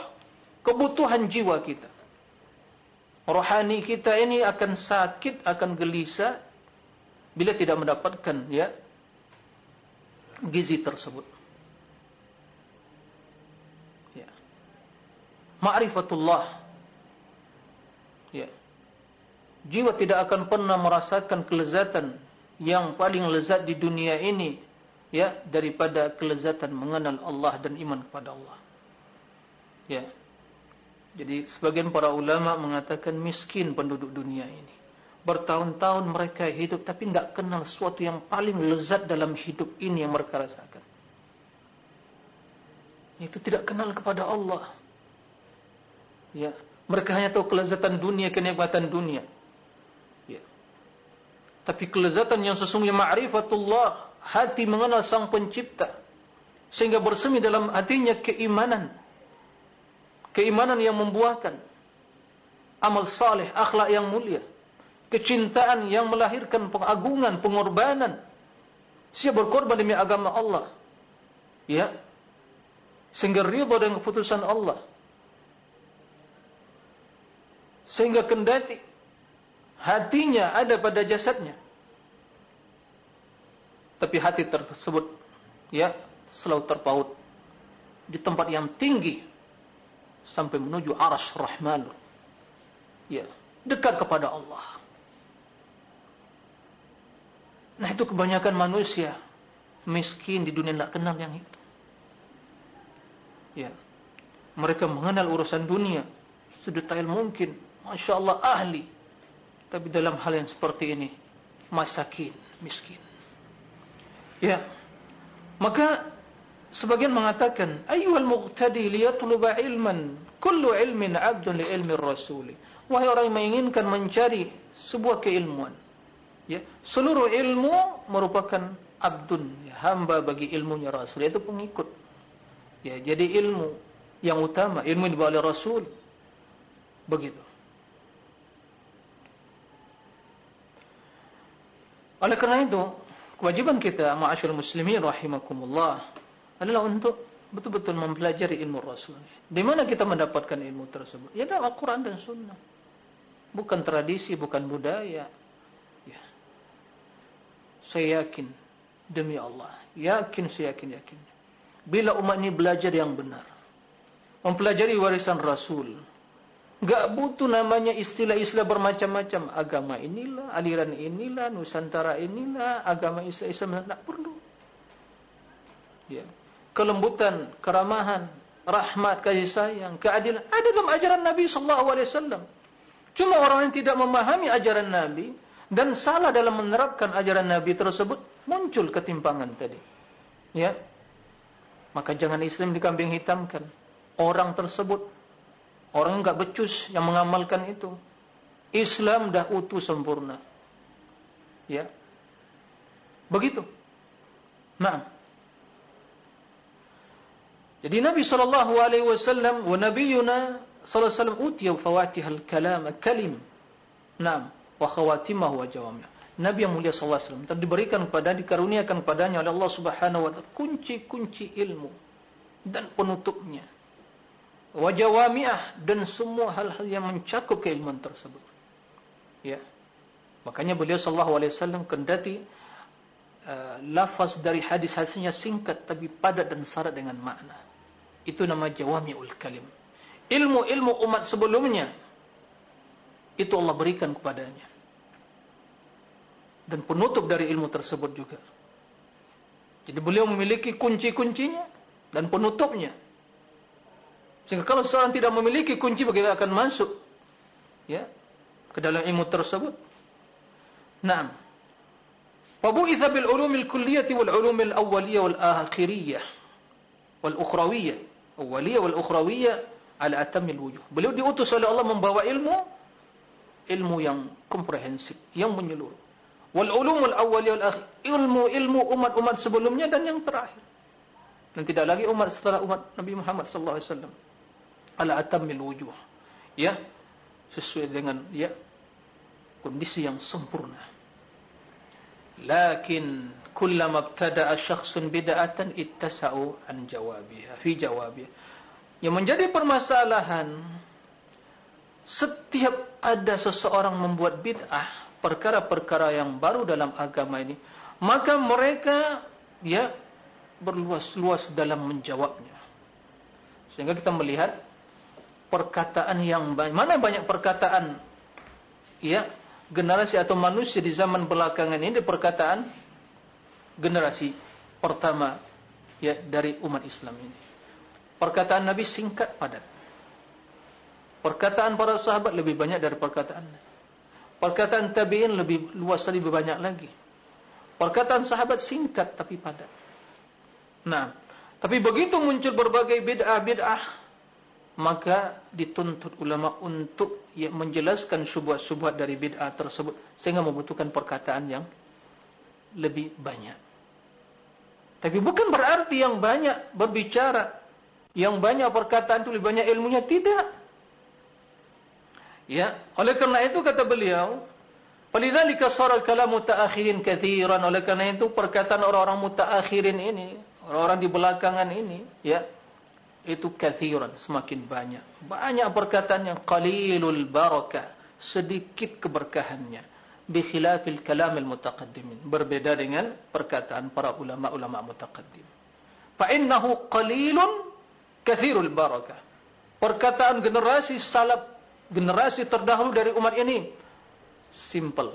kebutuhan jiwa kita? Rohani kita ini akan sakit akan gelisah bila tidak mendapatkan ya gizi tersebut. Ma'rifatullah. Ya. Jiwa tidak akan pernah merasakan kelezatan yang paling lezat di dunia ini ya daripada kelezatan mengenal Allah dan iman kepada Allah. Ya. Jadi sebagian para ulama mengatakan miskin penduduk dunia ini. Bertahun-tahun mereka hidup tapi tidak kenal sesuatu yang paling lezat dalam hidup ini yang mereka rasakan. Itu tidak kenal kepada Allah. Ya, mereka hanya tahu kelezatan dunia, kenikmatan dunia. Tapi kelezatan yang sesungguhnya ma'rifatullah, hati mengenal sang pencipta sehingga bersemi dalam hatinya keimanan. Keimanan yang membuahkan amal saleh, akhlak yang mulia, kecintaan yang melahirkan pengagungan, pengorbanan. Siapa berkorban demi agama Allah? Ya. Sehingga ridha dengan keputusan Allah sehingga kendati hatinya ada pada jasadnya. Tapi hati tersebut ya selalu terpaut di tempat yang tinggi sampai menuju aras rahman. Ya dekat kepada Allah. Nah itu kebanyakan manusia miskin di dunia tidak kenal yang itu. Ya mereka mengenal urusan dunia sedetail mungkin. Masya Allah ahli Tapi dalam hal yang seperti ini Masakin, miskin. Ya. Maka Sebagian mengatakan Ayyuhal muqtadi liyatluba ilman Kullu ilmin abdun li ilmi rasuli. Wahai orang yang menginginkan mencari Sebuah keilmuan ya. Seluruh ilmu merupakan Abdun, ya, hamba bagi ilmunya rasul Itu pengikut. Ya, Jadi ilmu yang utama Ilmu yang dibawa oleh rasul. Begitu Oleh kerana itu, kewajiban kita ma'asyul muslimin rahimakumullah adalah untuk betul-betul mempelajari ilmu Rasul. Di mana kita mendapatkan ilmu tersebut? Ya dalam Al-Quran dan Sunnah. Bukan tradisi, bukan budaya. Ya. Saya yakin demi Allah. Yakin, saya yakin, yakin. Bila umat ini belajar yang benar. Mempelajari warisan Rasul. Gak butuh namanya istilah-istilah bermacam-macam. Agama inilah, aliran inilah, Nusantara inilah, agama Islam, Islam tak perlu. Ya. Kelembutan, keramahan, rahmat, kasih sayang, keadilan. Ada dalam ajaran Nabi SAW. Cuma orang yang tidak memahami ajaran Nabi dan salah dalam menerapkan ajaran Nabi tersebut, muncul ketimpangan tadi. Ya. Maka jangan Islam dikambing hitamkan. Orang tersebut Orang enggak becus yang mengamalkan itu. Islam dah utuh sempurna. Ya. Begitu. Nah. Jadi Nabi sallallahu alaihi wasallam wa nabiyuna sallallahu alaihi wasallam utiya fawatihal kalam kalim. Naam, wa khawatimah wa jawami'. Nabi yang mulia sallallahu alaihi wasallam diberikan kepada dikaruniakan kepadanya oleh Allah Subhanahu wa taala kunci-kunci ilmu dan penutupnya wajawamiah dan semua hal-hal yang mencakup keilmuan tersebut. Ya. Makanya beliau sallallahu alaihi wasallam kendati uh, lafaz dari hadis-hadisnya singkat tapi padat dan syarat dengan makna. Itu nama jawamiul kalim. Ilmu-ilmu umat sebelumnya itu Allah berikan kepadanya. Dan penutup dari ilmu tersebut juga. Jadi beliau memiliki kunci-kuncinya dan penutupnya. Sehingga kalau seorang tidak memiliki kunci bagaimana akan masuk ya ke dalam ilmu tersebut. Naam. Wa bu'itha bil ulumil kulliyah wal ulumil awwaliyah wal akhiriyah wal ukhrawiyah. Awwaliyah wal ukhrawiyah ala atamil wujuh. Beliau diutus oleh Allah membawa ilmu ilmu yang komprehensif, yang menyeluruh. Wal ulumul awwaliyah wal akhir. Ilmu ilmu umat-umat sebelumnya dan yang terakhir. Dan tidak lagi umat setelah umat Nabi Muhammad sallallahu alaihi wasallam ala atamil wujuh. Ya sesuai dengan ya kondisi yang sempurna. Lakin kullama ibtada'a syakhsun bid'atan ittasa'u an jawabiha fi jawabiha. Yang menjadi permasalahan setiap ada seseorang membuat bid'ah perkara-perkara yang baru dalam agama ini maka mereka ya berluas-luas dalam menjawabnya. Sehingga kita melihat perkataan yang banyak. Mana banyak perkataan ya generasi atau manusia di zaman belakangan ini perkataan generasi pertama ya dari umat Islam ini. Perkataan Nabi singkat padat. Perkataan para sahabat lebih banyak dari perkataan. Perkataan tabi'in lebih luas lebih banyak lagi. Perkataan sahabat singkat tapi padat. Nah, tapi begitu muncul berbagai bid'ah-bid'ah maka dituntut ulama untuk ya, menjelaskan syubhat-syubhat dari bid'ah tersebut sehingga membutuhkan perkataan yang lebih banyak. Tapi bukan berarti yang banyak berbicara, yang banyak perkataan itu lebih banyak ilmunya tidak. Ya, oleh karena itu kata beliau, "Falidzalika sara al-kalamu ta'akhirin katsiran." Oleh karena itu perkataan orang-orang mutaakhirin ini, orang-orang di belakangan ini, ya, itu kathiran semakin banyak. Banyak perkataan yang qalilul barakah sedikit keberkahannya. Bi khilafil kalamil mutaqaddimin. Berbeda dengan perkataan para ulama-ulama mutaqaddim. Fa innahu qalilun kathirul barakah perkataan generasi salaf generasi terdahulu dari umat ini simple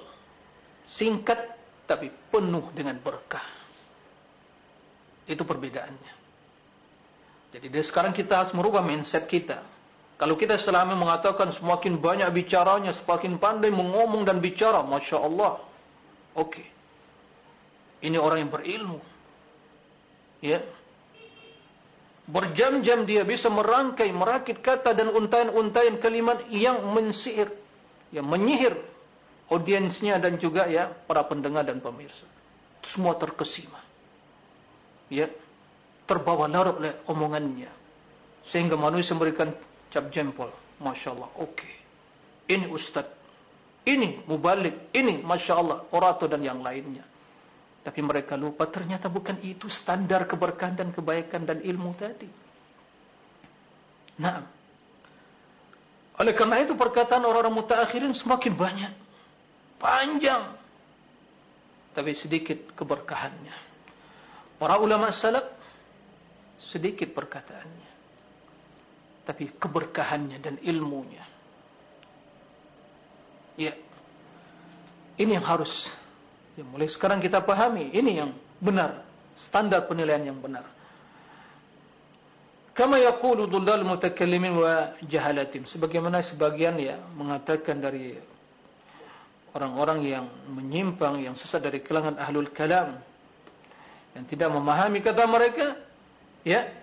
singkat tapi penuh dengan berkah. Itu perbedaannya jadi dari sekarang kita harus merubah mindset kita. Kalau kita selama mengatakan semakin banyak bicaranya, semakin pandai mengomong dan bicara, Masya Allah. Oke. Okay. Ini orang yang berilmu. Ya. Berjam-jam dia bisa merangkai, merakit kata dan untayan-untayan kalimat yang mensihir. Yang menyihir audiensnya dan juga ya para pendengar dan pemirsa. Semua terkesima. Ya terbawa larut oleh omongannya. Sehingga manusia memberikan cap jempol. Masya Allah oke okay. ini ustaz. Ini mubalik, ini masya Allah, orator dan yang lainnya. Tapi mereka lupa ternyata bukan itu standar keberkahan dan kebaikan dan ilmu tadi. Nah, oleh karena itu perkataan orang-orang mutaakhirin semakin banyak, panjang, tapi sedikit keberkahannya. Para ulama salaf sedikit perkataannya, tapi keberkahannya dan ilmunya. Ya, ini yang harus Ya, mulai sekarang kita pahami ini yang benar, standar penilaian yang benar. Kama yaqulu dhullal mutakallimin wa jahalatim. Sebagaimana sebagian ya mengatakan dari orang-orang yang menyimpang, yang sesat dari kalangan ahlul kalam yang tidak memahami kata mereka,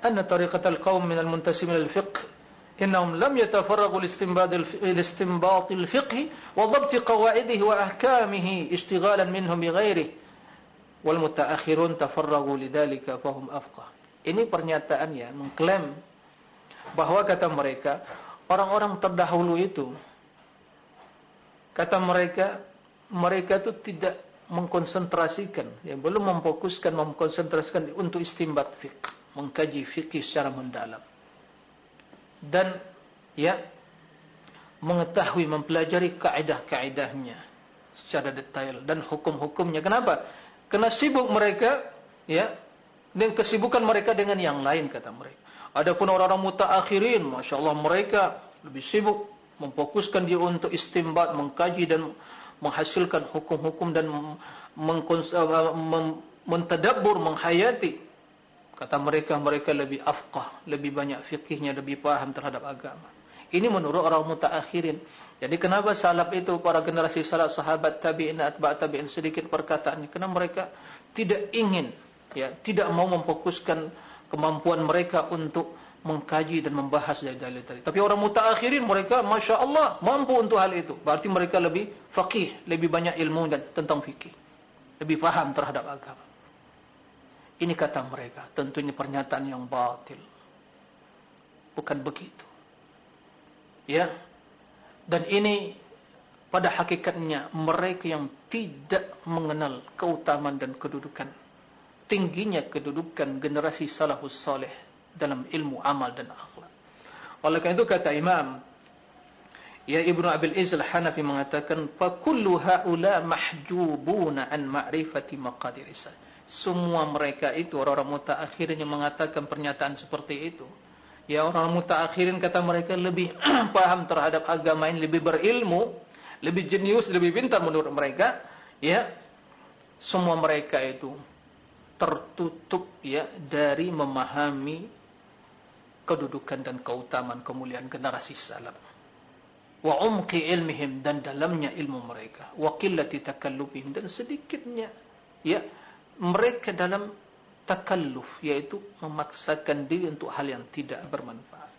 anna tariqatal qaum min al-muntasimin al-fiqh إنهم لم يتفرغوا لاستنباط الفقه وضبط قواعده وأحكامه اشتغالا منهم بغيره والمتأخرون تفرغوا لذلك فهم أفقه ini pernyataan ya mengklaim bahwa kata mereka orang-orang terdahulu itu kata mereka mereka itu tidak mengkonsentrasikan ya belum memfokuskan memkonsentrasikan untuk istimbat fiqh mengkaji fikih secara mendalam dan ya mengetahui mempelajari kaidah-kaidahnya secara detail dan hukum-hukumnya. Kenapa? Karena sibuk mereka ya dan kesibukan mereka dengan yang lain kata mereka. Adapun orang-orang mutaakhirin, masya-Allah mereka lebih sibuk memfokuskan dia untuk istimbat, mengkaji dan menghasilkan hukum-hukum dan mentadabbur, menghayati Kata mereka, mereka lebih afqah, lebih banyak fikihnya, lebih paham terhadap agama. Ini menurut orang mutaakhirin. Jadi kenapa salaf itu, para generasi salaf, sahabat tabi'in, atba' tabi'in, sedikit perkataannya. Karena mereka tidak ingin, ya, tidak mau memfokuskan kemampuan mereka untuk mengkaji dan membahas dari dalil tadi. Tapi orang mutaakhirin mereka, Masya Allah, mampu untuk hal itu. Berarti mereka lebih faqih, lebih banyak ilmu dan tentang fikih. Lebih paham terhadap agama. Ini kata mereka, tentunya pernyataan yang batil. Bukan begitu. Ya. Dan ini pada hakikatnya mereka yang tidak mengenal keutamaan dan kedudukan tingginya kedudukan generasi salafus saleh dalam ilmu amal dan akhlak. Oleh karena itu kata Imam Ya Ibnu Abil Izz Al-Hanafi mengatakan fa kullu haula mahjubuna an ma'rifati maqadir semua mereka itu orang-orang mutaakhirin yang mengatakan pernyataan seperti itu. Ya orang mutaakhirin kata mereka lebih paham terhadap agama ini, lebih berilmu, lebih jenius, lebih pintar menurut mereka. Ya semua mereka itu tertutup ya dari memahami kedudukan dan keutamaan kemuliaan generasi salaf. Wa umqi ilmihim dan dalamnya ilmu mereka. Wa qillati takallubihim dan sedikitnya ya mereka dalam takalluf yaitu memaksakan diri untuk hal yang tidak bermanfaat.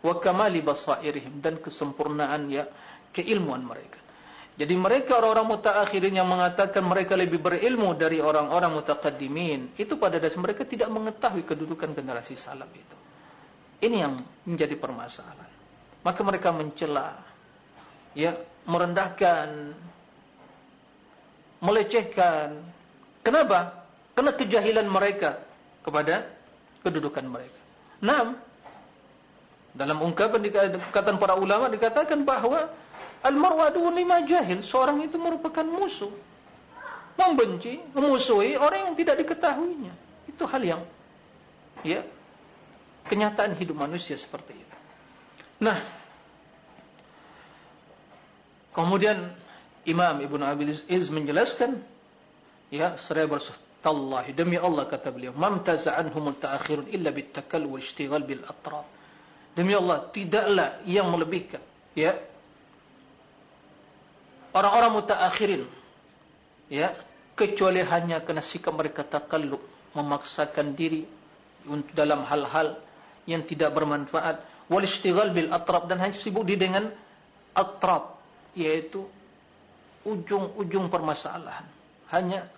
Wa kamali basairihim dan kesempurnaan ya keilmuan mereka. Jadi mereka orang-orang mutaakhirin yang mengatakan mereka lebih berilmu dari orang-orang mutaqaddimin itu pada dasar mereka tidak mengetahui kedudukan generasi salaf itu. Ini yang menjadi permasalahan. Maka mereka mencela ya merendahkan melecehkan Kenapa? Karena kejahilan mereka kepada kedudukan mereka. Naam. Dalam ungkapan dikatakan para ulama dikatakan bahawa al-marwadu lima jahil, seorang itu merupakan musuh. Membenci, memusuhi orang yang tidak diketahuinya. Itu hal yang ya kenyataan hidup manusia seperti itu. Nah, kemudian Imam Ibn Abi Iz menjelaskan ya seraya bersuh tallahi demi Allah kata beliau mamtaza anhumul ta'akhirun illa bittakal wa ishtighal bil atraf demi Allah tidaklah yang melebihkan ya orang-orang mutaakhirin ya kecuali hanya kena sikap mereka takallub memaksakan diri untuk dalam hal-hal yang tidak bermanfaat. Wal ishtighal bil atraf dan hanya sibuk di dengan atraf yaitu ujung-ujung permasalahan. Hanya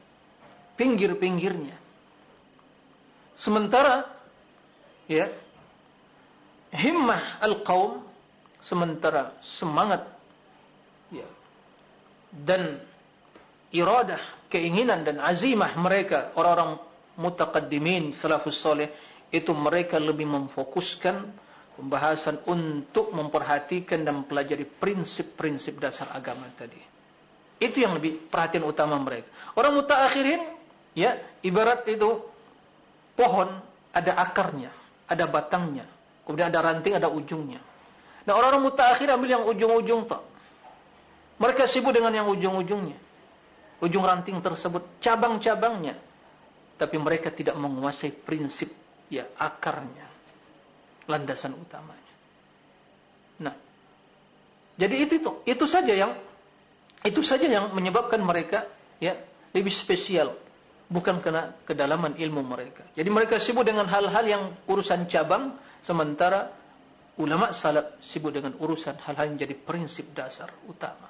pinggir-pinggirnya. Sementara ya himmah al-qaum sementara semangat ya dan iradah, keinginan dan azimah mereka orang-orang mutaqaddimin salafus soleh itu mereka lebih memfokuskan pembahasan untuk memperhatikan dan mempelajari prinsip-prinsip dasar agama tadi. Itu yang lebih perhatian utama mereka. Orang mutaakhirin ya ibarat itu pohon ada akarnya, ada batangnya, kemudian ada ranting, ada ujungnya. Nah orang-orang mutaakhir ambil yang ujung-ujung tak. Mereka sibuk dengan yang ujung-ujungnya. Ujung ranting tersebut, cabang-cabangnya. Tapi mereka tidak menguasai prinsip, ya akarnya. Landasan utamanya. Nah, jadi itu itu, itu saja yang itu saja yang menyebabkan mereka ya lebih spesial bukan kena kedalaman ilmu mereka. Jadi mereka sibuk dengan hal-hal yang urusan cabang sementara ulama salaf sibuk dengan urusan hal-hal yang jadi prinsip dasar utama.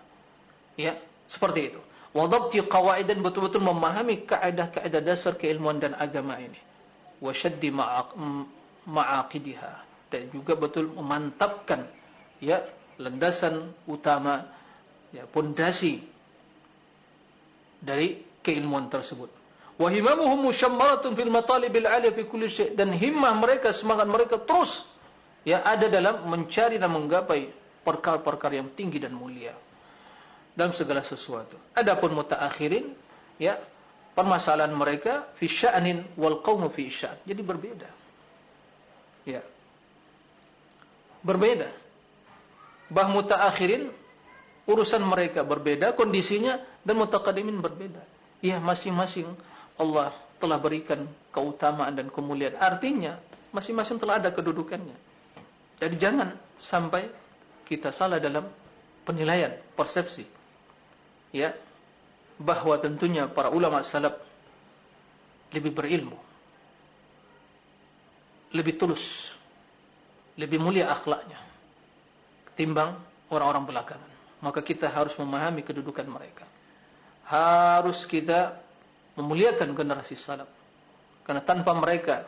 Ya, seperti itu. Wadabti qawaid dan betul-betul memahami kaidah-kaidah dasar keilmuan dan agama ini. Wa shaddi ma'aqidiha dan juga betul memantapkan ya landasan utama ya pondasi dari keilmuan tersebut. Wa himamuhum mushammaratun fil matalibil 'aliyah fi kulli syai' dan himmah mereka semangat mereka terus ya ada dalam mencari dan menggapai perkara-perkara yang tinggi dan mulia dalam segala sesuatu. Adapun mutaakhirin ya permasalahan mereka fi sya'nin wal qaumu fi sya'n. Jadi berbeda. Ya. Berbeda. Bah mutaakhirin urusan mereka berbeda, kondisinya dan mutaqaddimin berbeda. Ya masing-masing Allah telah berikan keutamaan dan kemuliaan. Artinya masing-masing telah ada kedudukannya. Jadi jangan sampai kita salah dalam penilaian, persepsi ya bahwa tentunya para ulama salaf lebih berilmu lebih tulus lebih mulia akhlaknya ketimbang orang-orang belakangan maka kita harus memahami kedudukan mereka harus kita memuliakan generasi salaf karena tanpa mereka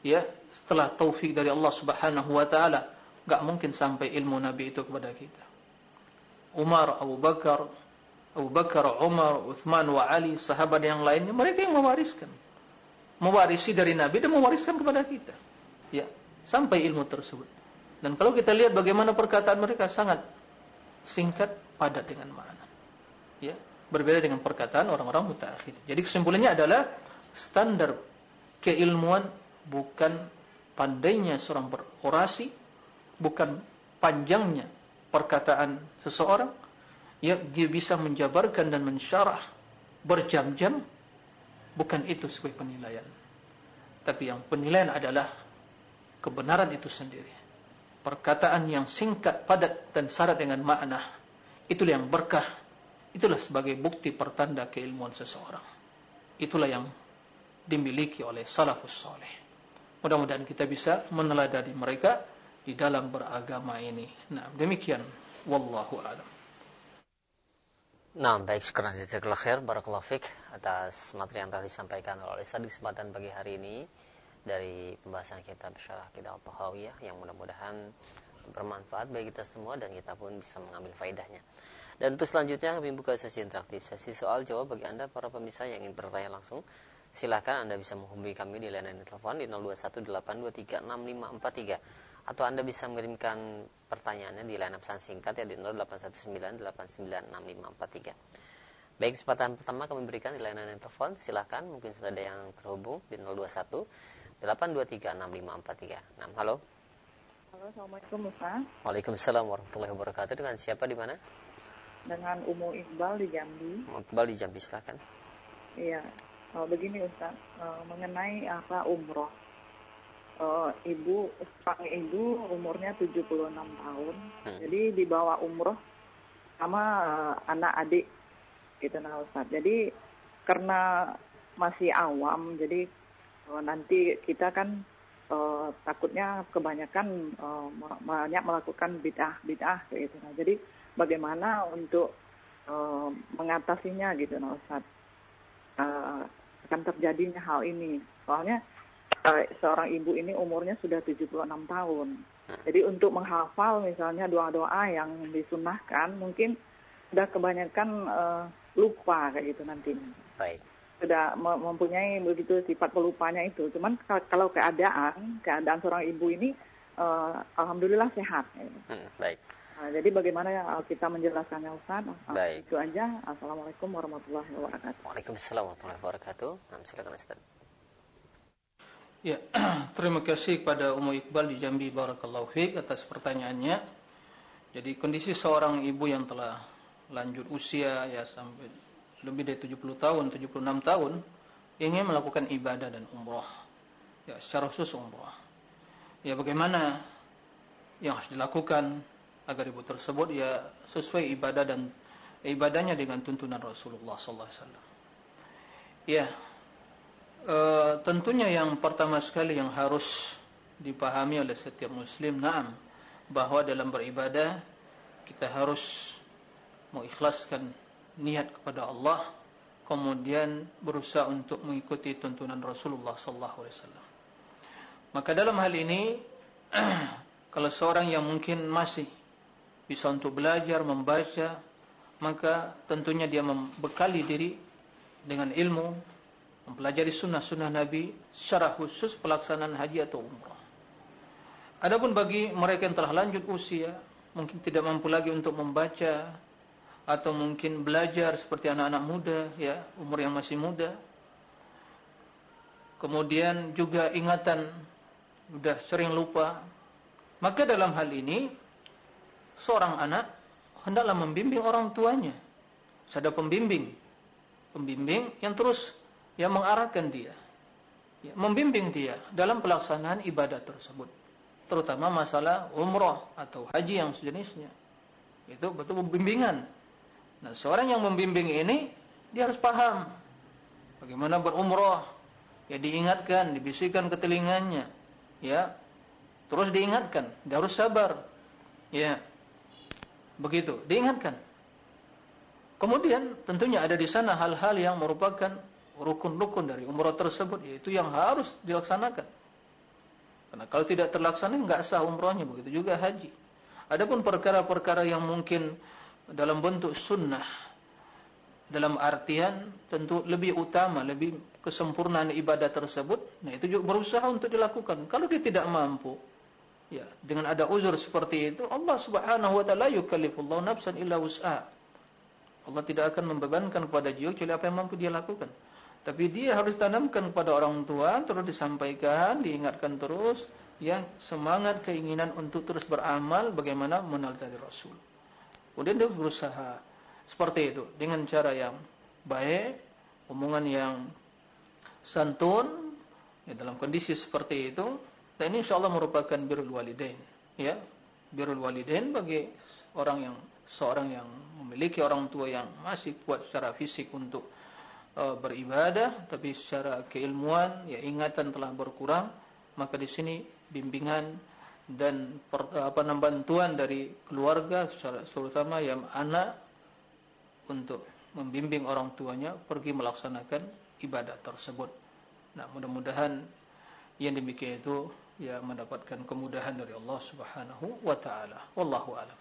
ya setelah taufik dari Allah Subhanahu wa taala enggak mungkin sampai ilmu nabi itu kepada kita Umar Abu Bakar Abu Bakar, Umar, Uthman, wa Ali, sahabat yang lainnya, mereka yang mewariskan. Mewarisi dari Nabi dan mewariskan kepada kita. Ya, sampai ilmu tersebut. Dan kalau kita lihat bagaimana perkataan mereka sangat singkat, padat dengan makna. Ya, berbeda dengan perkataan orang-orang mutakhir. Jadi kesimpulannya adalah standar keilmuan bukan pandainya seorang berorasi, bukan panjangnya perkataan seseorang, ya dia bisa menjabarkan dan mensyarah berjam-jam bukan itu sebagai penilaian tapi yang penilaian adalah kebenaran itu sendiri perkataan yang singkat padat dan syarat dengan makna itulah yang berkah itulah sebagai bukti pertanda keilmuan seseorang. Itulah yang dimiliki oleh salafus saleh mudah-mudahan kita bisa meneladani mereka di dalam beragama ini. Nah demikian. Wallahu a'lam. Nah, baik sekarang jazakallah khair barakallahu fik atas materi yang telah disampaikan oleh Ustaz di kesempatan pagi hari ini dari pembahasan kita syarah kita Al-Tahawiyah yang mudah-mudahan bermanfaat bagi kita semua dan kita pun bisa mengambil faedahnya. Dan untuk selanjutnya kami buka sesi interaktif, sesi soal jawab bagi Anda para pemirsa yang ingin bertanya langsung. Silakan Anda bisa menghubungi kami di layanan telepon di 0218236543 atau Anda bisa mengirimkan pertanyaannya di line pesan singkat ya di 0819896543. Baik, kesempatan pertama kami berikan di layanan telepon. Silakan, mungkin sudah ada yang terhubung di 021 823 6543. Nah, halo. Halo, Assalamualaikum Ustaz. Waalaikumsalam warahmatullahi wabarakatuh. Dengan siapa di mana? Dengan Umu Iqbal di Jambi. Iqbal di Jambi, silakan. Iya, oh, begini Ustaz, uh, mengenai apa umroh uh, ibu sang ibu umurnya 76 tahun. Hmm. Jadi dibawa umroh sama uh, anak adik gitu nah Ustaz. Jadi karena masih awam jadi uh, nanti kita kan uh, takutnya kebanyakan uh, banyak melakukan bid'ah bid'ah gitu nah. Jadi bagaimana untuk uh, mengatasinya gitu nah Ustaz. Uh, akan terjadinya hal ini. Soalnya uh, seorang ibu ini umurnya sudah 76 tahun. Jadi untuk menghafal misalnya doa-doa yang disunahkan mungkin sudah kebanyakan uh, lupa kayak gitu nantinya. Baik. Sudah mempunyai begitu sifat pelupanya itu. Cuman kalau keadaan, keadaan seorang ibu ini, uh, alhamdulillah sehat. Hmm, baik. Nah, jadi bagaimana uh, kita menjelaskannya Ustaz? Uh, baik. Itu aja. Assalamualaikum warahmatullahi wabarakatuh. Waalaikumsalam warahmatullahi wabarakatuh. Nah, silakan Ustaz. Ya, terima kasih kepada Umu Iqbal di Jambi Barakallahu Fik atas pertanyaannya. Jadi kondisi seorang ibu yang telah lanjut usia ya sampai lebih dari 70 tahun, 76 tahun ingin melakukan ibadah dan umrah. Ya, secara khusus umrah. Ya, bagaimana yang harus dilakukan agar ibu tersebut ya sesuai ibadah dan ibadahnya dengan tuntunan Rasulullah sallallahu alaihi wasallam. Ya. E, tentunya yang pertama sekali yang harus dipahami oleh setiap muslim na'am bahwa dalam beribadah kita harus mengikhlaskan niat kepada Allah kemudian berusaha untuk mengikuti tuntunan Rasulullah sallallahu alaihi wasallam. Maka dalam hal ini kalau seorang yang mungkin masih bisa untuk belajar, membaca, maka tentunya dia membekali diri dengan ilmu, mempelajari sunnah-sunnah Nabi secara khusus pelaksanaan haji atau umrah. Adapun bagi mereka yang telah lanjut usia, mungkin tidak mampu lagi untuk membaca atau mungkin belajar seperti anak-anak muda, ya umur yang masih muda. Kemudian juga ingatan sudah sering lupa. Maka dalam hal ini seorang anak hendaklah membimbing orang tuanya. Ada pembimbing, pembimbing yang terus yang mengarahkan dia, ya, membimbing dia dalam pelaksanaan ibadah tersebut, terutama masalah umrah atau haji yang sejenisnya. Itu betul pembimbingan. Nah, seorang yang membimbing ini dia harus paham bagaimana berumrah, ya diingatkan, dibisikkan ke telinganya, ya terus diingatkan, dia harus sabar, ya Begitu, diingatkan. Kemudian tentunya ada di sana hal-hal yang merupakan rukun-rukun dari umrah tersebut, yaitu yang harus dilaksanakan. Karena kalau tidak terlaksana, enggak sah umrahnya. Begitu juga haji. Adapun perkara-perkara yang mungkin dalam bentuk sunnah, dalam artian tentu lebih utama, lebih kesempurnaan ibadah tersebut, nah itu juga berusaha untuk dilakukan. Kalau dia tidak mampu, Ya, dengan ada uzur seperti itu, Allah Subhanahu wa taala yukallifullahu nafsan illa wus'aha. Allah tidak akan membebankan kepada jiwa kecuali apa yang mampu dia lakukan. Tapi dia harus tanamkan kepada orang tua, terus disampaikan, diingatkan terus, ya semangat keinginan untuk terus beramal bagaimana mengenal dari Rasul. Kemudian dia berusaha seperti itu dengan cara yang baik, omongan yang santun, ya, dalam kondisi seperti itu, dan ini insyaAllah merupakan birul walidain. Ya, birul walidain bagi orang yang seorang yang memiliki orang tua yang masih kuat secara fisik untuk uh, beribadah, tapi secara keilmuan, ya ingatan telah berkurang, maka di sini bimbingan dan per, apa bantuan dari keluarga, secara terutama yang anak untuk membimbing orang tuanya pergi melaksanakan ibadah tersebut. Nah, mudah-mudahan yang demikian itu ya mendapatkan kemudahan dari Allah Subhanahu wa taala. Wallahu a'lam.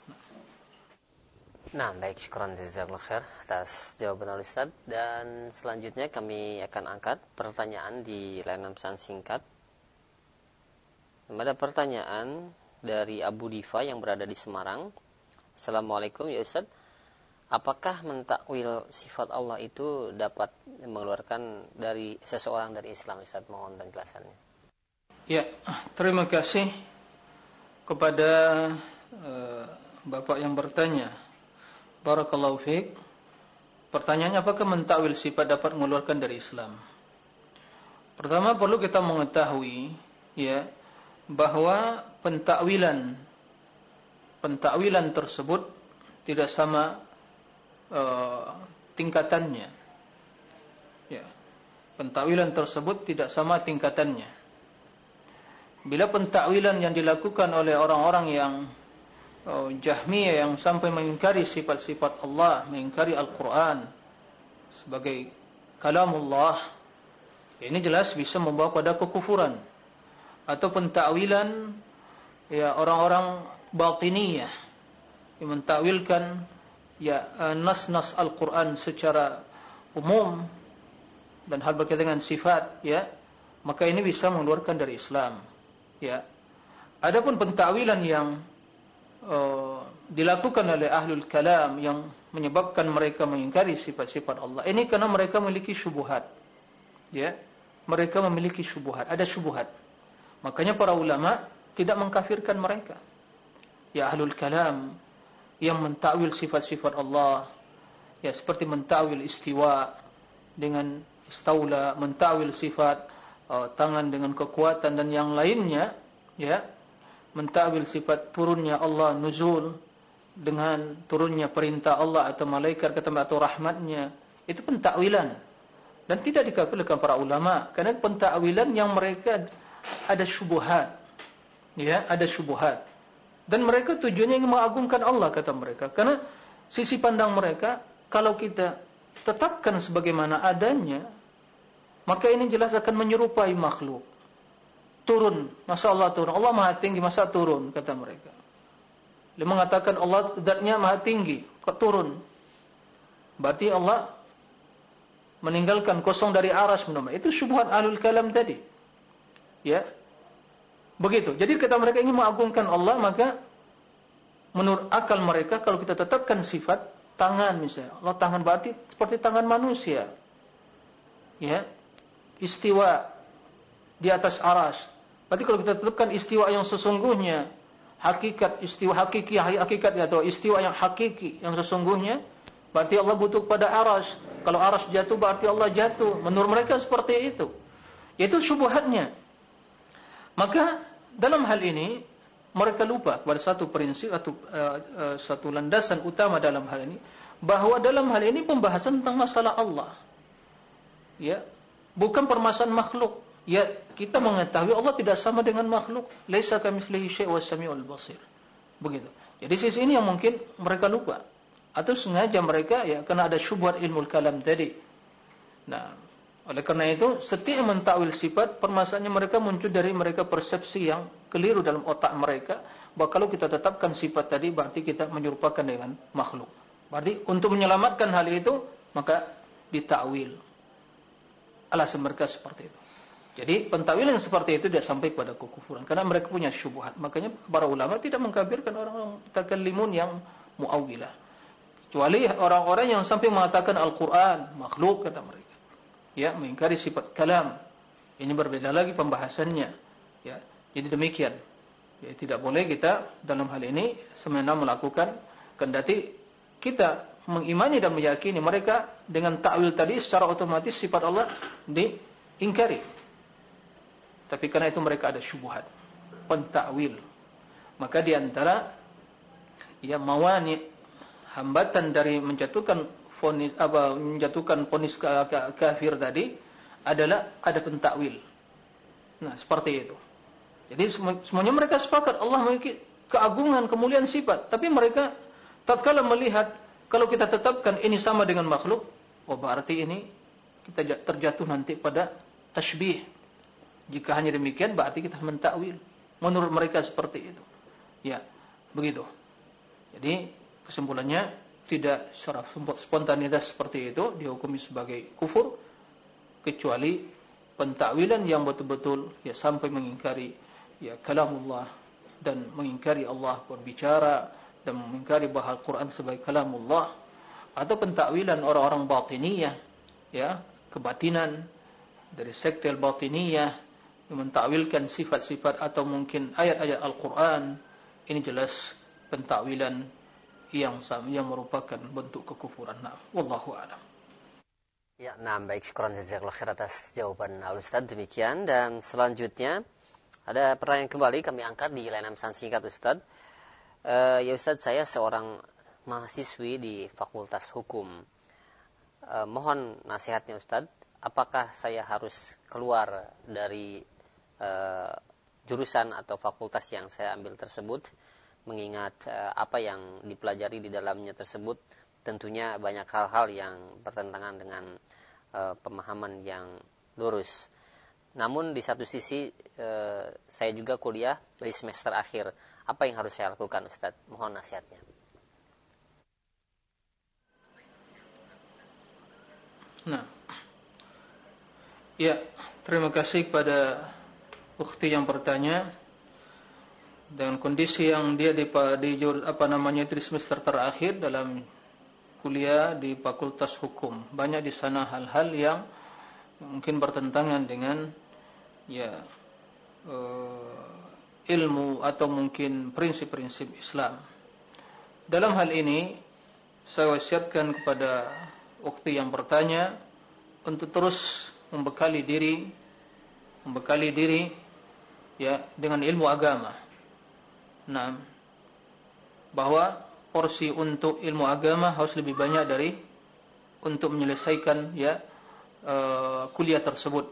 Nah, baik syukran jazakallahu khair atas jawaban Ustaz dan selanjutnya kami akan angkat pertanyaan di layanan pesan singkat. Ada pertanyaan dari Abu Diva yang berada di Semarang. Assalamualaikum ya Ustaz. Apakah mentakwil sifat Allah itu dapat mengeluarkan dari seseorang dari Islam Ustaz? Mohon penjelasannya. Ya, terima kasih kepada uh, Bapak yang bertanya. Barakallahu fiik. Pertanyaannya apakah mentakwil sifat dapat mengeluarkan dari Islam? Pertama perlu kita mengetahui ya bahwa pentakwilan pentakwilan tersebut tidak sama uh, tingkatannya. Ya. Pentakwilan tersebut tidak sama tingkatannya. Bila pentakwilan yang dilakukan oleh orang-orang yang oh, Jahmiyah yang sampai mengingkari sifat-sifat Allah, mengingkari Al-Quran sebagai kalamullah, ini jelas bisa membawa pada kekufuran. Atau pentakwilan ya orang-orang batiniyah yang mentakwilkan ya uh, nas-nas Al-Qur'an secara umum dan hal berkaitan dengan sifat ya maka ini bisa mengeluarkan dari Islam ya. Adapun pentakwilan yang uh, dilakukan oleh ahlul kalam yang menyebabkan mereka mengingkari sifat-sifat Allah ini karena mereka memiliki syubhat ya. Mereka memiliki syubhat ada syubhat makanya para ulama tidak mengkafirkan mereka. Ya ahlul kalam yang mentakwil sifat-sifat Allah ya seperti mentakwil istiwa dengan istaula mentakwil sifat uh, tangan dengan kekuatan dan yang lainnya ya mentakwil sifat turunnya Allah nuzul dengan turunnya perintah Allah atau malaikat atau rahmatnya itu pentakwilan dan tidak dikafirkan para ulama karena pentakwilan yang mereka ada syubhat ya ada syubhat dan mereka tujuannya ingin mengagungkan Allah kata mereka. Karena sisi pandang mereka, kalau kita tetapkan sebagaimana adanya, maka ini jelas akan menyerupai makhluk. Turun, masa Allah turun. Allah maha tinggi, masa turun, kata mereka. Dia mengatakan Allah zatnya maha tinggi, kok turun. Berarti Allah meninggalkan kosong dari aras menurut Itu syubhat alul kalam tadi. Ya, Begitu. Jadi kata mereka ingin mengagungkan Allah, maka menurut akal mereka kalau kita tetapkan sifat tangan misalnya, Allah tangan berarti seperti tangan manusia. Ya. Istiwa di atas aras. Berarti kalau kita tetapkan istiwa yang sesungguhnya, hakikat istiwa hakiki hakikat atau istiwa yang hakiki yang sesungguhnya, berarti Allah butuh pada aras. Kalau aras jatuh berarti Allah jatuh. Menurut mereka seperti itu. Itu syubhatnya. Maka dalam hal ini mereka lupa pada satu prinsip atau uh, uh, satu landasan utama dalam hal ini bahawa dalam hal ini pembahasan tentang masalah Allah ya bukan permasalahan makhluk ya kita mengetahui Allah tidak sama dengan makhluk laisa kamitslihi syai' was samiul basir begitu jadi sisi ini yang mungkin mereka lupa atau sengaja mereka ya karena ada syubhat ilmu kalam tadi nah oleh karena itu, setiap mentakwil sifat, permasalahannya mereka muncul dari mereka persepsi yang keliru dalam otak mereka. Bahawa kalau kita tetapkan sifat tadi, berarti kita menyerupakan dengan makhluk. Berarti untuk menyelamatkan hal itu, maka ditakwil. Alasan mereka seperti itu. Jadi pentakwilan seperti itu tidak sampai pada kekufuran. Karena mereka punya syubhat. Makanya para ulama tidak mengkabirkan orang-orang takalimun yang mu'awilah. Kecuali orang-orang yang sampai mengatakan Al-Quran, makhluk kata mereka ya mengingkari sifat kalam ini berbeda lagi pembahasannya ya jadi demikian ya tidak boleh kita dalam hal ini semena melakukan kendati kita mengimani dan meyakini mereka dengan takwil tadi secara otomatis sifat Allah diingkari tapi karena itu mereka ada syubhat pentakwil maka di antara ya mawani hambatan dari menjatuhkan fonis apa menjatuhkan fonis kafir tadi adalah ada pentakwil. Nah, seperti itu. Jadi semuanya mereka sepakat Allah memiliki keagungan, kemuliaan sifat, tapi mereka tatkala melihat kalau kita tetapkan ini sama dengan makhluk, oh berarti ini kita terjatuh nanti pada tasbih. Jika hanya demikian berarti kita mentakwil. Menurut mereka seperti itu. Ya, begitu. Jadi kesimpulannya tidak secara spontanitas seperti itu dihukumi sebagai kufur kecuali pentakwilan yang betul-betul ya sampai mengingkari ya kalamullah dan mengingkari Allah berbicara dan mengingkari bahawa Al-Quran sebagai kalamullah atau pentakwilan orang-orang batiniyah ya kebatinan dari sekte batiniyah yang mentakwilkan sifat-sifat atau mungkin ayat-ayat Al-Quran ini jelas pentakwilan yang yang merupakan bentuk kekufuran. Nah, wallahu a'lam. Ya, nah baik syukuran jazakallahu khair atas jawaban Al Ustaz demikian dan selanjutnya ada pertanyaan kembali kami angkat di layanan pesan singkat Ustaz. Uh, ya Ustaz, saya seorang mahasiswi di Fakultas Hukum. Uh, mohon nasihatnya Ustaz, apakah saya harus keluar dari uh, jurusan atau fakultas yang saya ambil tersebut? mengingat uh, apa yang dipelajari di dalamnya tersebut tentunya banyak hal-hal yang bertentangan dengan uh, pemahaman yang lurus. Namun di satu sisi saya juga kuliah di semester akhir. Apa yang harus saya lakukan Ustadz? Mohon nasihatnya. Nah, ya terima kasih kepada ukti yang bertanya dengan kondisi yang dia di, di apa namanya di semester terakhir dalam kuliah di Fakultas Hukum. Banyak di sana hal-hal yang mungkin bertentangan dengan ya eh, ilmu atau mungkin prinsip-prinsip Islam. Dalam hal ini saya wasiatkan kepada ukti yang bertanya untuk terus membekali diri membekali diri ya dengan ilmu agama. Nah, bahwa porsi untuk ilmu agama harus lebih banyak dari untuk menyelesaikan ya uh, kuliah tersebut.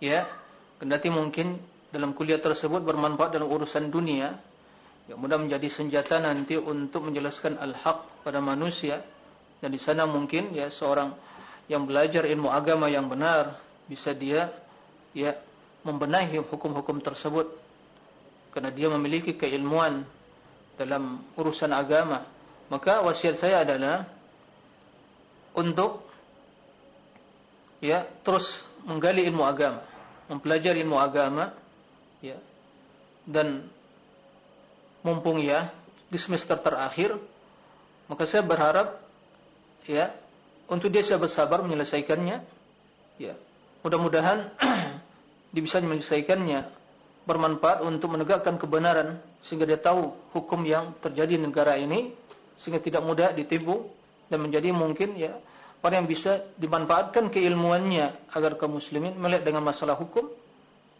Ya, kendati mungkin dalam kuliah tersebut bermanfaat dalam urusan dunia, yang mudah menjadi senjata nanti untuk menjelaskan al-haq pada manusia. Dan di sana mungkin ya seorang yang belajar ilmu agama yang benar bisa dia ya membenahi hukum-hukum tersebut. Karena dia memiliki keilmuan dalam urusan agama. Maka wasiat saya adalah untuk ya terus menggali ilmu agama mempelajari ilmu agama ya. Dan mumpung ya di semester terakhir maka saya berharap ya untuk dia sabar sabar menyelesaikannya. Ya. Mudah-mudahan bisa menyelesaikannya bermanfaat untuk menegakkan kebenaran sehingga dia tahu hukum yang terjadi di negara ini sehingga tidak mudah ditipu dan menjadi mungkin ya orang yang bisa dimanfaatkan keilmuannya agar kaum muslimin melihat dengan masalah hukum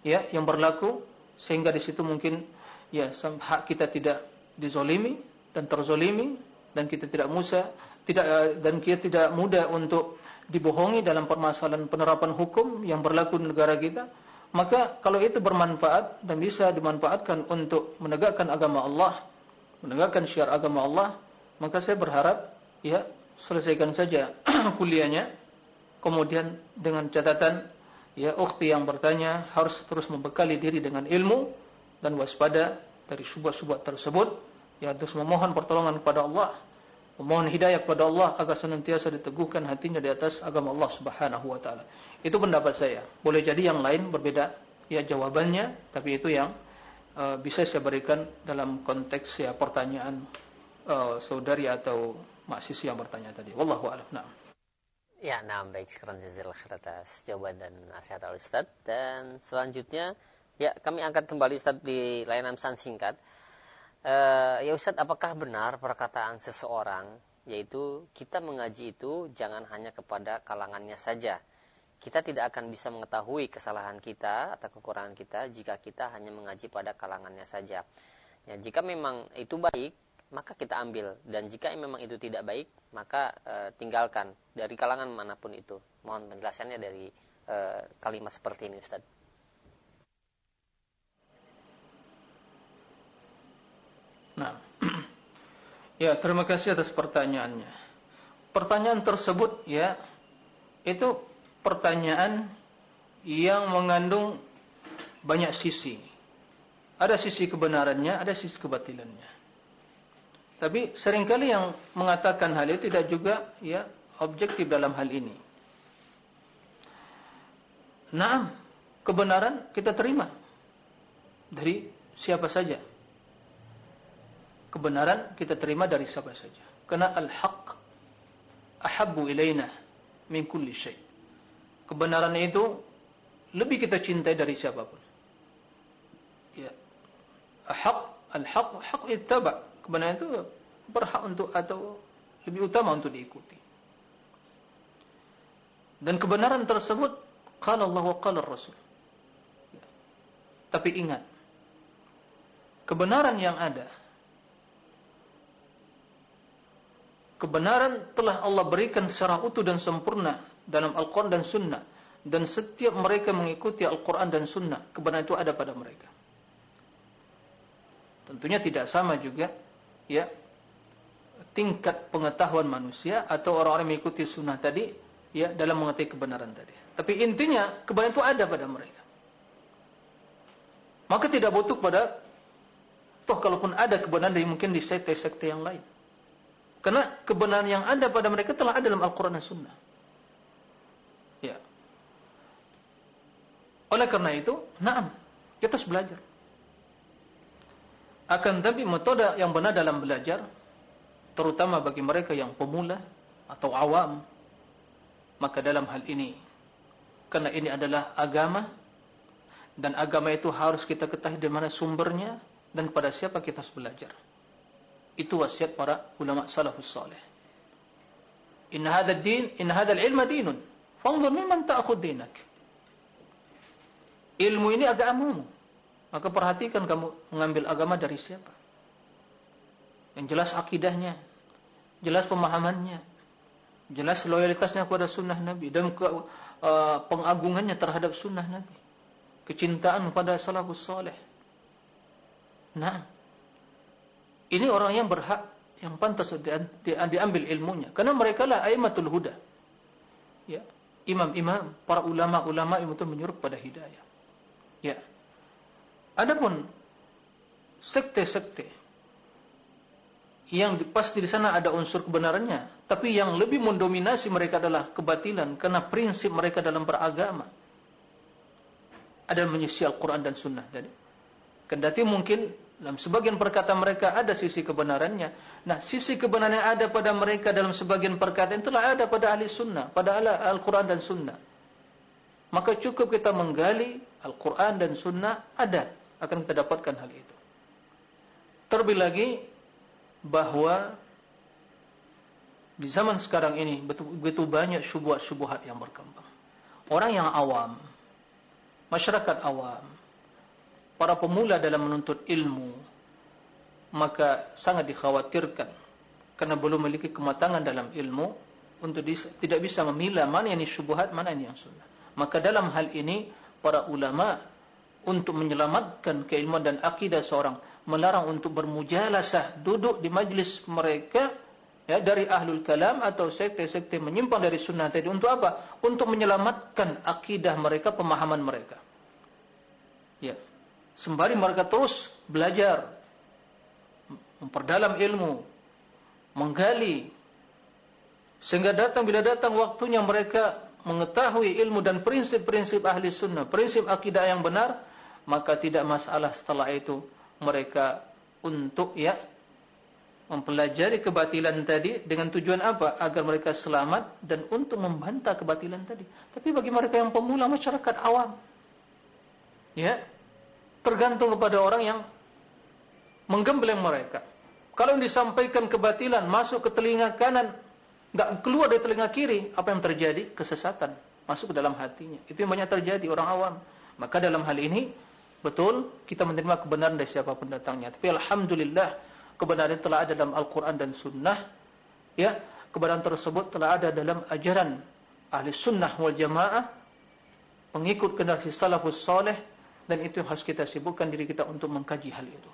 ya yang berlaku sehingga di situ mungkin ya hak kita tidak dizolimi dan terzolimi dan kita tidak musa tidak eh, dan kita tidak mudah untuk dibohongi dalam permasalahan penerapan hukum yang berlaku di negara kita maka kalau itu bermanfaat dan bisa dimanfaatkan untuk menegakkan agama Allah menegakkan syiar agama Allah maka saya berharap ya selesaikan saja kuliahnya kemudian dengan catatan ya ukhti yang bertanya harus terus membekali diri dengan ilmu dan waspada dari syubhat-syubhat tersebut. Ya terus memohon pertolongan kepada Allah. Memohon hidayah kepada Allah agar senantiasa diteguhkan hatinya di atas agama Allah Subhanahu wa taala. Itu pendapat saya. Boleh jadi yang lain berbeda. Ya jawabannya tapi itu yang uh, bisa saya berikan dalam konteks ya pertanyaan uh, saudari atau mahasiswa yang bertanya tadi. Wallahu a'lam. Na'am Ya, nah baik sekarang jazil atas jawaban dan nasihat al Ustaz dan selanjutnya Ya, kami angkat kembali Ustaz di layanan pesan singkat. Uh, ya Ustaz, apakah benar perkataan seseorang yaitu kita mengaji itu jangan hanya kepada kalangannya saja. Kita tidak akan bisa mengetahui kesalahan kita atau kekurangan kita jika kita hanya mengaji pada kalangannya saja. Ya, jika memang itu baik, maka kita ambil dan jika memang itu tidak baik, maka uh, tinggalkan dari kalangan mana pun itu. Mohon penjelasannya dari uh, kalimat seperti ini Ustaz. Nah, ya terima kasih atas pertanyaannya. Pertanyaan tersebut ya itu pertanyaan yang mengandung banyak sisi. Ada sisi kebenarannya, ada sisi kebatilannya. Tapi seringkali yang mengatakan hal itu tidak juga ya objektif dalam hal ini. Nah, kebenaran kita terima dari siapa saja kebenaran kita terima dari siapa saja. Karena al-haq ahabbu ilaina min kulli syai. Kebenaran itu lebih kita cintai dari siapapun. Ya. Al-haq al-haq haq ittaba. Kebenaran itu berhak untuk atau lebih utama untuk diikuti. Dan kebenaran tersebut qala Allah wa qala Rasul. Tapi ingat kebenaran yang ada kebenaran telah Allah berikan secara utuh dan sempurna dalam Al-Quran dan Sunnah dan setiap mereka mengikuti Al-Quran dan Sunnah kebenaran itu ada pada mereka tentunya tidak sama juga ya tingkat pengetahuan manusia atau orang-orang mengikuti sunnah tadi ya dalam mengetahui kebenaran tadi. Tapi intinya kebenaran itu ada pada mereka. Maka tidak butuh pada toh kalaupun ada kebenaran dari mungkin di sekte-sekte yang lain. Karena kebenaran yang ada pada mereka telah ada dalam Al-Quran dan Sunnah. Ya. Oleh karena itu, naam, kita harus belajar. Akan tapi metode yang benar dalam belajar, terutama bagi mereka yang pemula atau awam, maka dalam hal ini, karena ini adalah agama, dan agama itu harus kita ketahui di mana sumbernya, dan pada siapa kita harus belajar. Itu wasiat para ulama salafus salih. Inna hadha din, inna hadha ilma dinun. Fanzur mimman ta'khud dinak. Ilmu ini agamamu. Maka perhatikan kamu mengambil agama dari siapa. Yang jelas akidahnya, jelas pemahamannya, jelas loyalitasnya kepada sunnah Nabi dan ke, uh, pengagungannya terhadap sunnah Nabi, kecintaan kepada salafus saleh. Nah, ini orang yang berhak, yang pantas di, di, diambil ilmunya, karena mereka lah aimatul huda. Ya, imam-imam, para ulama-ulama itu menyuruh pada hidayah. Ya. Adapun sekte-sekte yang pasti di sana ada unsur kebenarannya, tapi yang lebih mendominasi mereka adalah kebatilan karena prinsip mereka dalam beragama adalah menyisi Al-Quran dan Sunnah. Jadi, kendati mungkin dalam sebagian perkataan mereka ada sisi kebenarannya. Nah, sisi kebenaran yang ada pada mereka dalam sebagian perkataan itulah ada pada ahli Sunnah, pada Al-Quran dan Sunnah. Maka cukup kita menggali Al-Quran dan Sunnah ada akan kita dapatkan hal itu. Terlebih lagi bahawa di zaman sekarang ini begitu banyak syubhat-syubhat yang berkembang. Orang yang awam, masyarakat awam, para pemula dalam menuntut ilmu, maka sangat dikhawatirkan karena belum memiliki kematangan dalam ilmu untuk tidak bisa memilah mana yang syubhat, mana yang sunnah. Maka dalam hal ini para ulama untuk menyelamatkan keilmuan dan akidah seorang melarang untuk bermujalasah duduk di majlis mereka ya dari ahlul kalam atau sekte-sekte menyimpang dari sunnah tadi. Untuk apa? Untuk menyelamatkan akidah mereka pemahaman mereka. Ya. Sembari mereka terus belajar memperdalam ilmu menggali sehingga datang bila datang waktunya mereka mengetahui ilmu dan prinsip-prinsip ahli sunnah prinsip akidah yang benar maka tidak masalah setelah itu mereka untuk ya mempelajari kebatilan tadi dengan tujuan apa? Agar mereka selamat dan untuk membantah kebatilan tadi. Tapi bagi mereka yang pemula masyarakat awam ya tergantung kepada orang yang menggembleng mereka. Kalau yang disampaikan kebatilan masuk ke telinga kanan enggak keluar dari telinga kiri apa yang terjadi? Kesesatan. Masuk ke dalam hatinya. Itu yang banyak terjadi orang awam. Maka dalam hal ini Betul, kita menerima kebenaran dari siapa pendatangnya. Tapi Alhamdulillah, kebenaran telah ada dalam Al-Quran dan Sunnah. Ya, kebenaran tersebut telah ada dalam ajaran ahli Sunnah wal Jamaah, pengikut generasi salafus salih, dan itu harus kita sibukkan diri kita untuk mengkaji hal itu.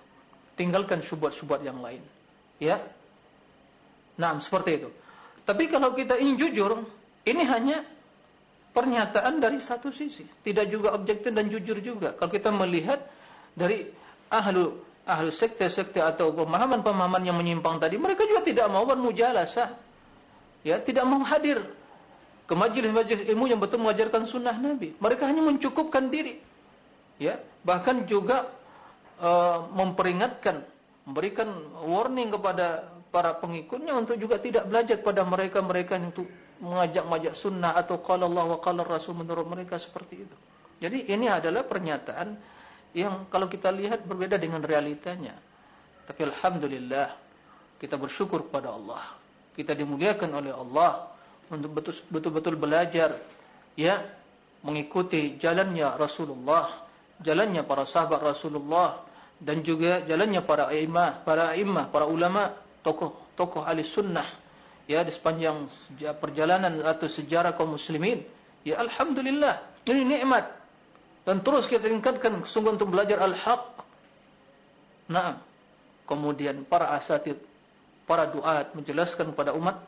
Tinggalkan subat-subat yang lain. Ya, Nah, seperti itu. Tapi kalau kita ingin jujur, ini hanya pernyataan dari satu sisi, tidak juga objektif dan jujur juga. Kalau kita melihat dari ahlu ahlu sekte-sekte atau pemahaman-pemahaman yang menyimpang tadi, mereka juga tidak mau bermujalasah, ya, tidak mau hadir ke majlis-majlis ilmu yang betul mengajarkan sunnah Nabi. Mereka hanya mencukupkan diri, ya, bahkan juga uh, memperingatkan, memberikan warning kepada para pengikutnya untuk juga tidak belajar pada mereka-mereka yang mengajak-majak sunnah atau qala Allah wa qala Rasul menurut mereka seperti itu. Jadi ini adalah pernyataan yang kalau kita lihat berbeda dengan realitanya. Tapi alhamdulillah kita bersyukur kepada Allah. Kita dimuliakan oleh Allah untuk betul-betul belajar ya mengikuti jalannya Rasulullah, jalannya para sahabat Rasulullah dan juga jalannya para imam, para imam, para ulama, tokoh-tokoh ahli sunnah ya di sepanjang perjalanan atau sejarah kaum muslimin ya alhamdulillah ini nikmat. Dan terus kita tingkatkan sungguh untuk belajar al-haq. Nah kemudian para asatid para duat menjelaskan kepada umat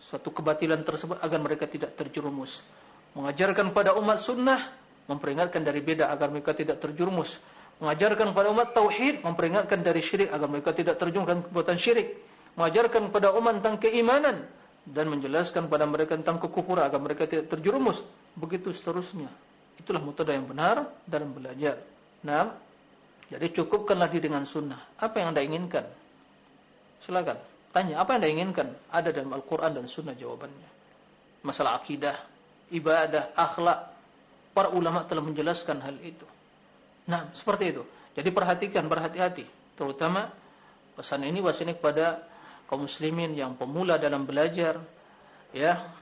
suatu kebatilan tersebut agar mereka tidak terjerumus. Mengajarkan pada umat sunnah memperingatkan dari beda agar mereka tidak terjerumus. Mengajarkan kepada umat tauhid memperingatkan dari syirik agar mereka tidak terjerumus ke syirik mengajarkan kepada umat tentang keimanan dan menjelaskan kepada mereka tentang kekufuran agar mereka tidak terjerumus begitu seterusnya Itulah metode yang benar dalam belajar. Nah, jadi cukupkanlah diri dengan sunnah. Apa yang anda inginkan? Silakan. Tanya, apa yang anda inginkan? Ada dalam Al-Quran dan sunnah jawabannya. Masalah akidah, ibadah, akhlak. Para ulama telah menjelaskan hal itu. Nah, seperti itu. Jadi perhatikan, berhati-hati. Terutama pesan ini ini kepada kaum muslimin yang pemula dalam belajar. Ya,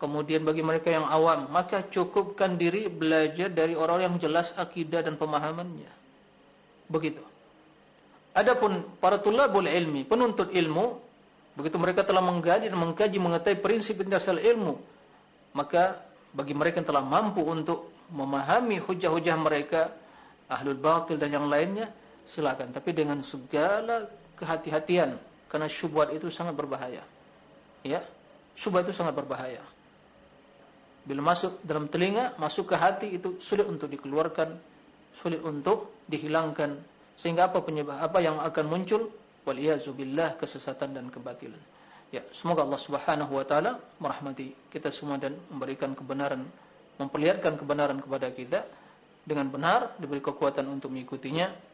Kemudian bagi mereka yang awam, maka cukupkan diri belajar dari orang-orang yang jelas akidah dan pemahamannya. Begitu. Adapun para tulabul ilmi, penuntut ilmu, begitu mereka telah mengkaji dan mengkaji mengetahui prinsip dasar ilmu, maka bagi mereka yang telah mampu untuk memahami hujah-hujah mereka, ahlul batil dan yang lainnya, silakan. Tapi dengan segala kehati-hatian, karena syubhat itu sangat berbahaya. Ya, syubhat itu sangat berbahaya. Bila masuk dalam telinga, masuk ke hati itu sulit untuk dikeluarkan, sulit untuk dihilangkan. Sehingga apa penyebab apa yang akan muncul? Waliyazubillah kesesatan dan kebatilan. Ya, semoga Allah Subhanahu wa taala merahmati kita semua dan memberikan kebenaran, memperlihatkan kebenaran kepada kita dengan benar, diberi kekuatan untuk mengikutinya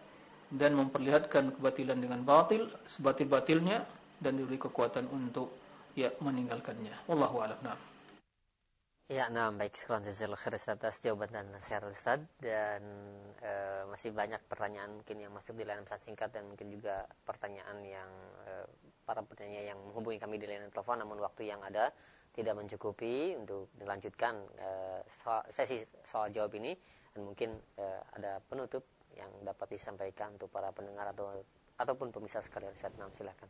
dan memperlihatkan kebatilan dengan batil, sebatil-batilnya dan diberi kekuatan untuk ya meninggalkannya. Wallahu a'lam. Ya, nah baik jazakallahu khair atas jawaban dan nasihat Ustaz. Dan e, masih banyak pertanyaan mungkin yang masuk di layanan pesan singkat dan mungkin juga pertanyaan yang e, para penanya yang menghubungi kami di layanan telepon. Namun waktu yang ada tidak mencukupi untuk dilanjutkan e, soal, sesi soal jawab ini. Dan mungkin e, ada penutup yang dapat disampaikan untuk para pendengar atau ataupun pemirsa sekalian Ustaz. Nah, silakan.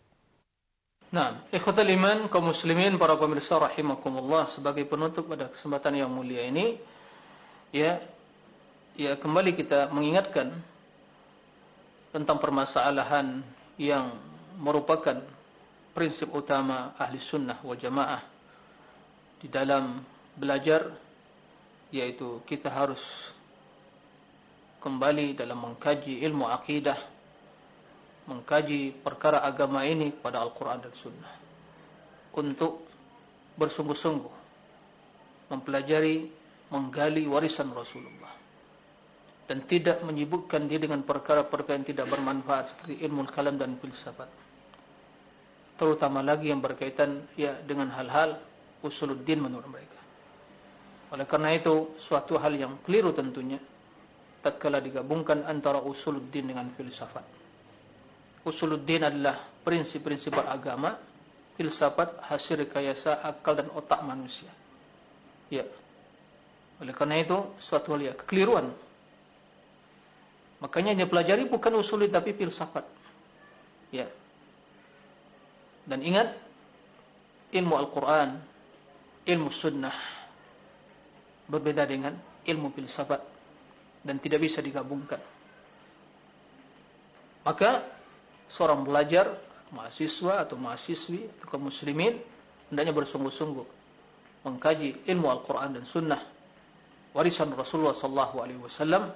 Nah, ikhwatal iman kaum muslimin para pemirsa rahimakumullah sebagai penutup pada kesempatan yang mulia ini ya ya kembali kita mengingatkan tentang permasalahan yang merupakan prinsip utama ahli sunnah wal jamaah di dalam belajar yaitu kita harus kembali dalam mengkaji ilmu akidah mengkaji perkara agama ini pada Al-Quran dan Sunnah. Untuk bersungguh-sungguh mempelajari, menggali warisan Rasulullah dan tidak menyibukkan dia dengan perkara-perkara yang tidak bermanfaat seperti ilmu kalam dan filsafat. Terutama lagi yang berkaitan ya dengan hal-hal usuluddin menurut mereka. Oleh karena itu suatu hal yang keliru tentunya tatkala digabungkan antara usuluddin dengan filsafat usuluddin adalah prinsip-prinsip beragama, filsafat hasil rekayasa akal dan otak manusia. Ya. Oleh karena itu suatu hal ya kekeliruan. Makanya dia pelajari bukan usulid tapi filsafat. Ya. Dan ingat ilmu Al-Qur'an, ilmu sunnah berbeda dengan ilmu filsafat dan tidak bisa digabungkan. Maka seorang belajar, mahasiswa atau mahasiswi atau kaum muslimin hendaknya bersungguh-sungguh mengkaji ilmu Al-Qur'an dan sunnah warisan Rasulullah sallallahu alaihi wasallam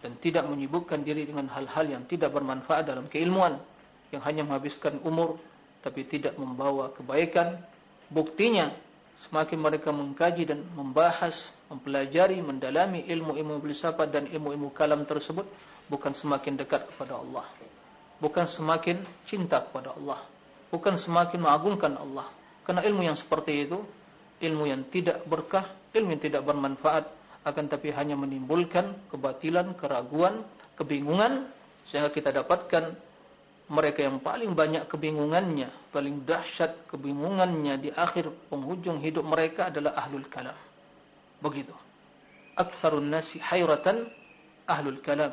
dan tidak menyibukkan diri dengan hal-hal yang tidak bermanfaat dalam keilmuan yang hanya menghabiskan umur tapi tidak membawa kebaikan buktinya semakin mereka mengkaji dan membahas mempelajari mendalami ilmu-ilmu filsafat dan ilmu-ilmu kalam tersebut bukan semakin dekat kepada Allah. Bukan semakin cinta kepada Allah. Bukan semakin mengagungkan Allah. Karena ilmu yang seperti itu ilmu yang tidak berkah ilmu yang tidak bermanfaat akan tapi hanya menimbulkan kebatilan keraguan kebingungan sehingga kita dapatkan mereka yang paling banyak kebingungannya paling dahsyat kebingungannya di akhir penghujung hidup mereka adalah ahlul kalam begitu. Aktsarun nasi hayratan ahlul kalam.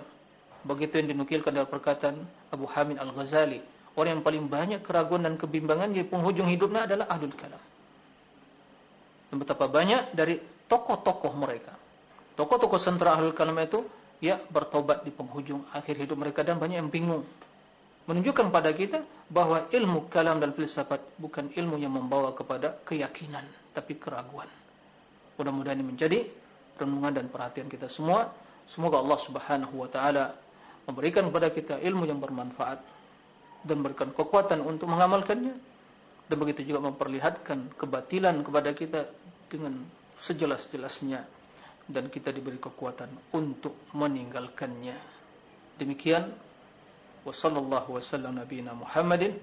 Begitu yang dinukilkan dalam perkataan Abu Hamid Al-Ghazali. Orang yang paling banyak keraguan dan kebimbangan di penghujung hidupnya adalah Ahlul Kalam. Dan betapa banyak dari tokoh-tokoh mereka. Tokoh-tokoh sentra Ahlul Kalam itu ya bertobat di penghujung akhir hidup mereka dan banyak yang bingung. Menunjukkan pada kita bahawa ilmu kalam dan filsafat bukan ilmu yang membawa kepada keyakinan tapi keraguan mudah-mudahan ini menjadi renungan dan perhatian kita semua. Semoga Allah Subhanahu wa taala memberikan kepada kita ilmu yang bermanfaat dan memberikan kekuatan untuk mengamalkannya. Dan begitu juga memperlihatkan kebatilan kepada kita dengan sejelas-jelasnya. Dan kita diberi kekuatan untuk meninggalkannya. Demikian. Wa sallallahu wasallam nabiyina Muhammadin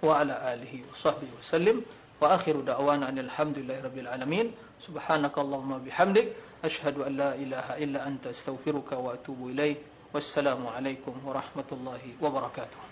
wa ala alihi wa sahbihi wasallim wa akhiru da'wana alhamdulillahi rabbil alamin subhanakallahumma bihamdik. Ashhadu an la ilaha illa anta astaghfiruka wa atubu ilaik wassalamu alaikum warahmatullahi wabarakatuh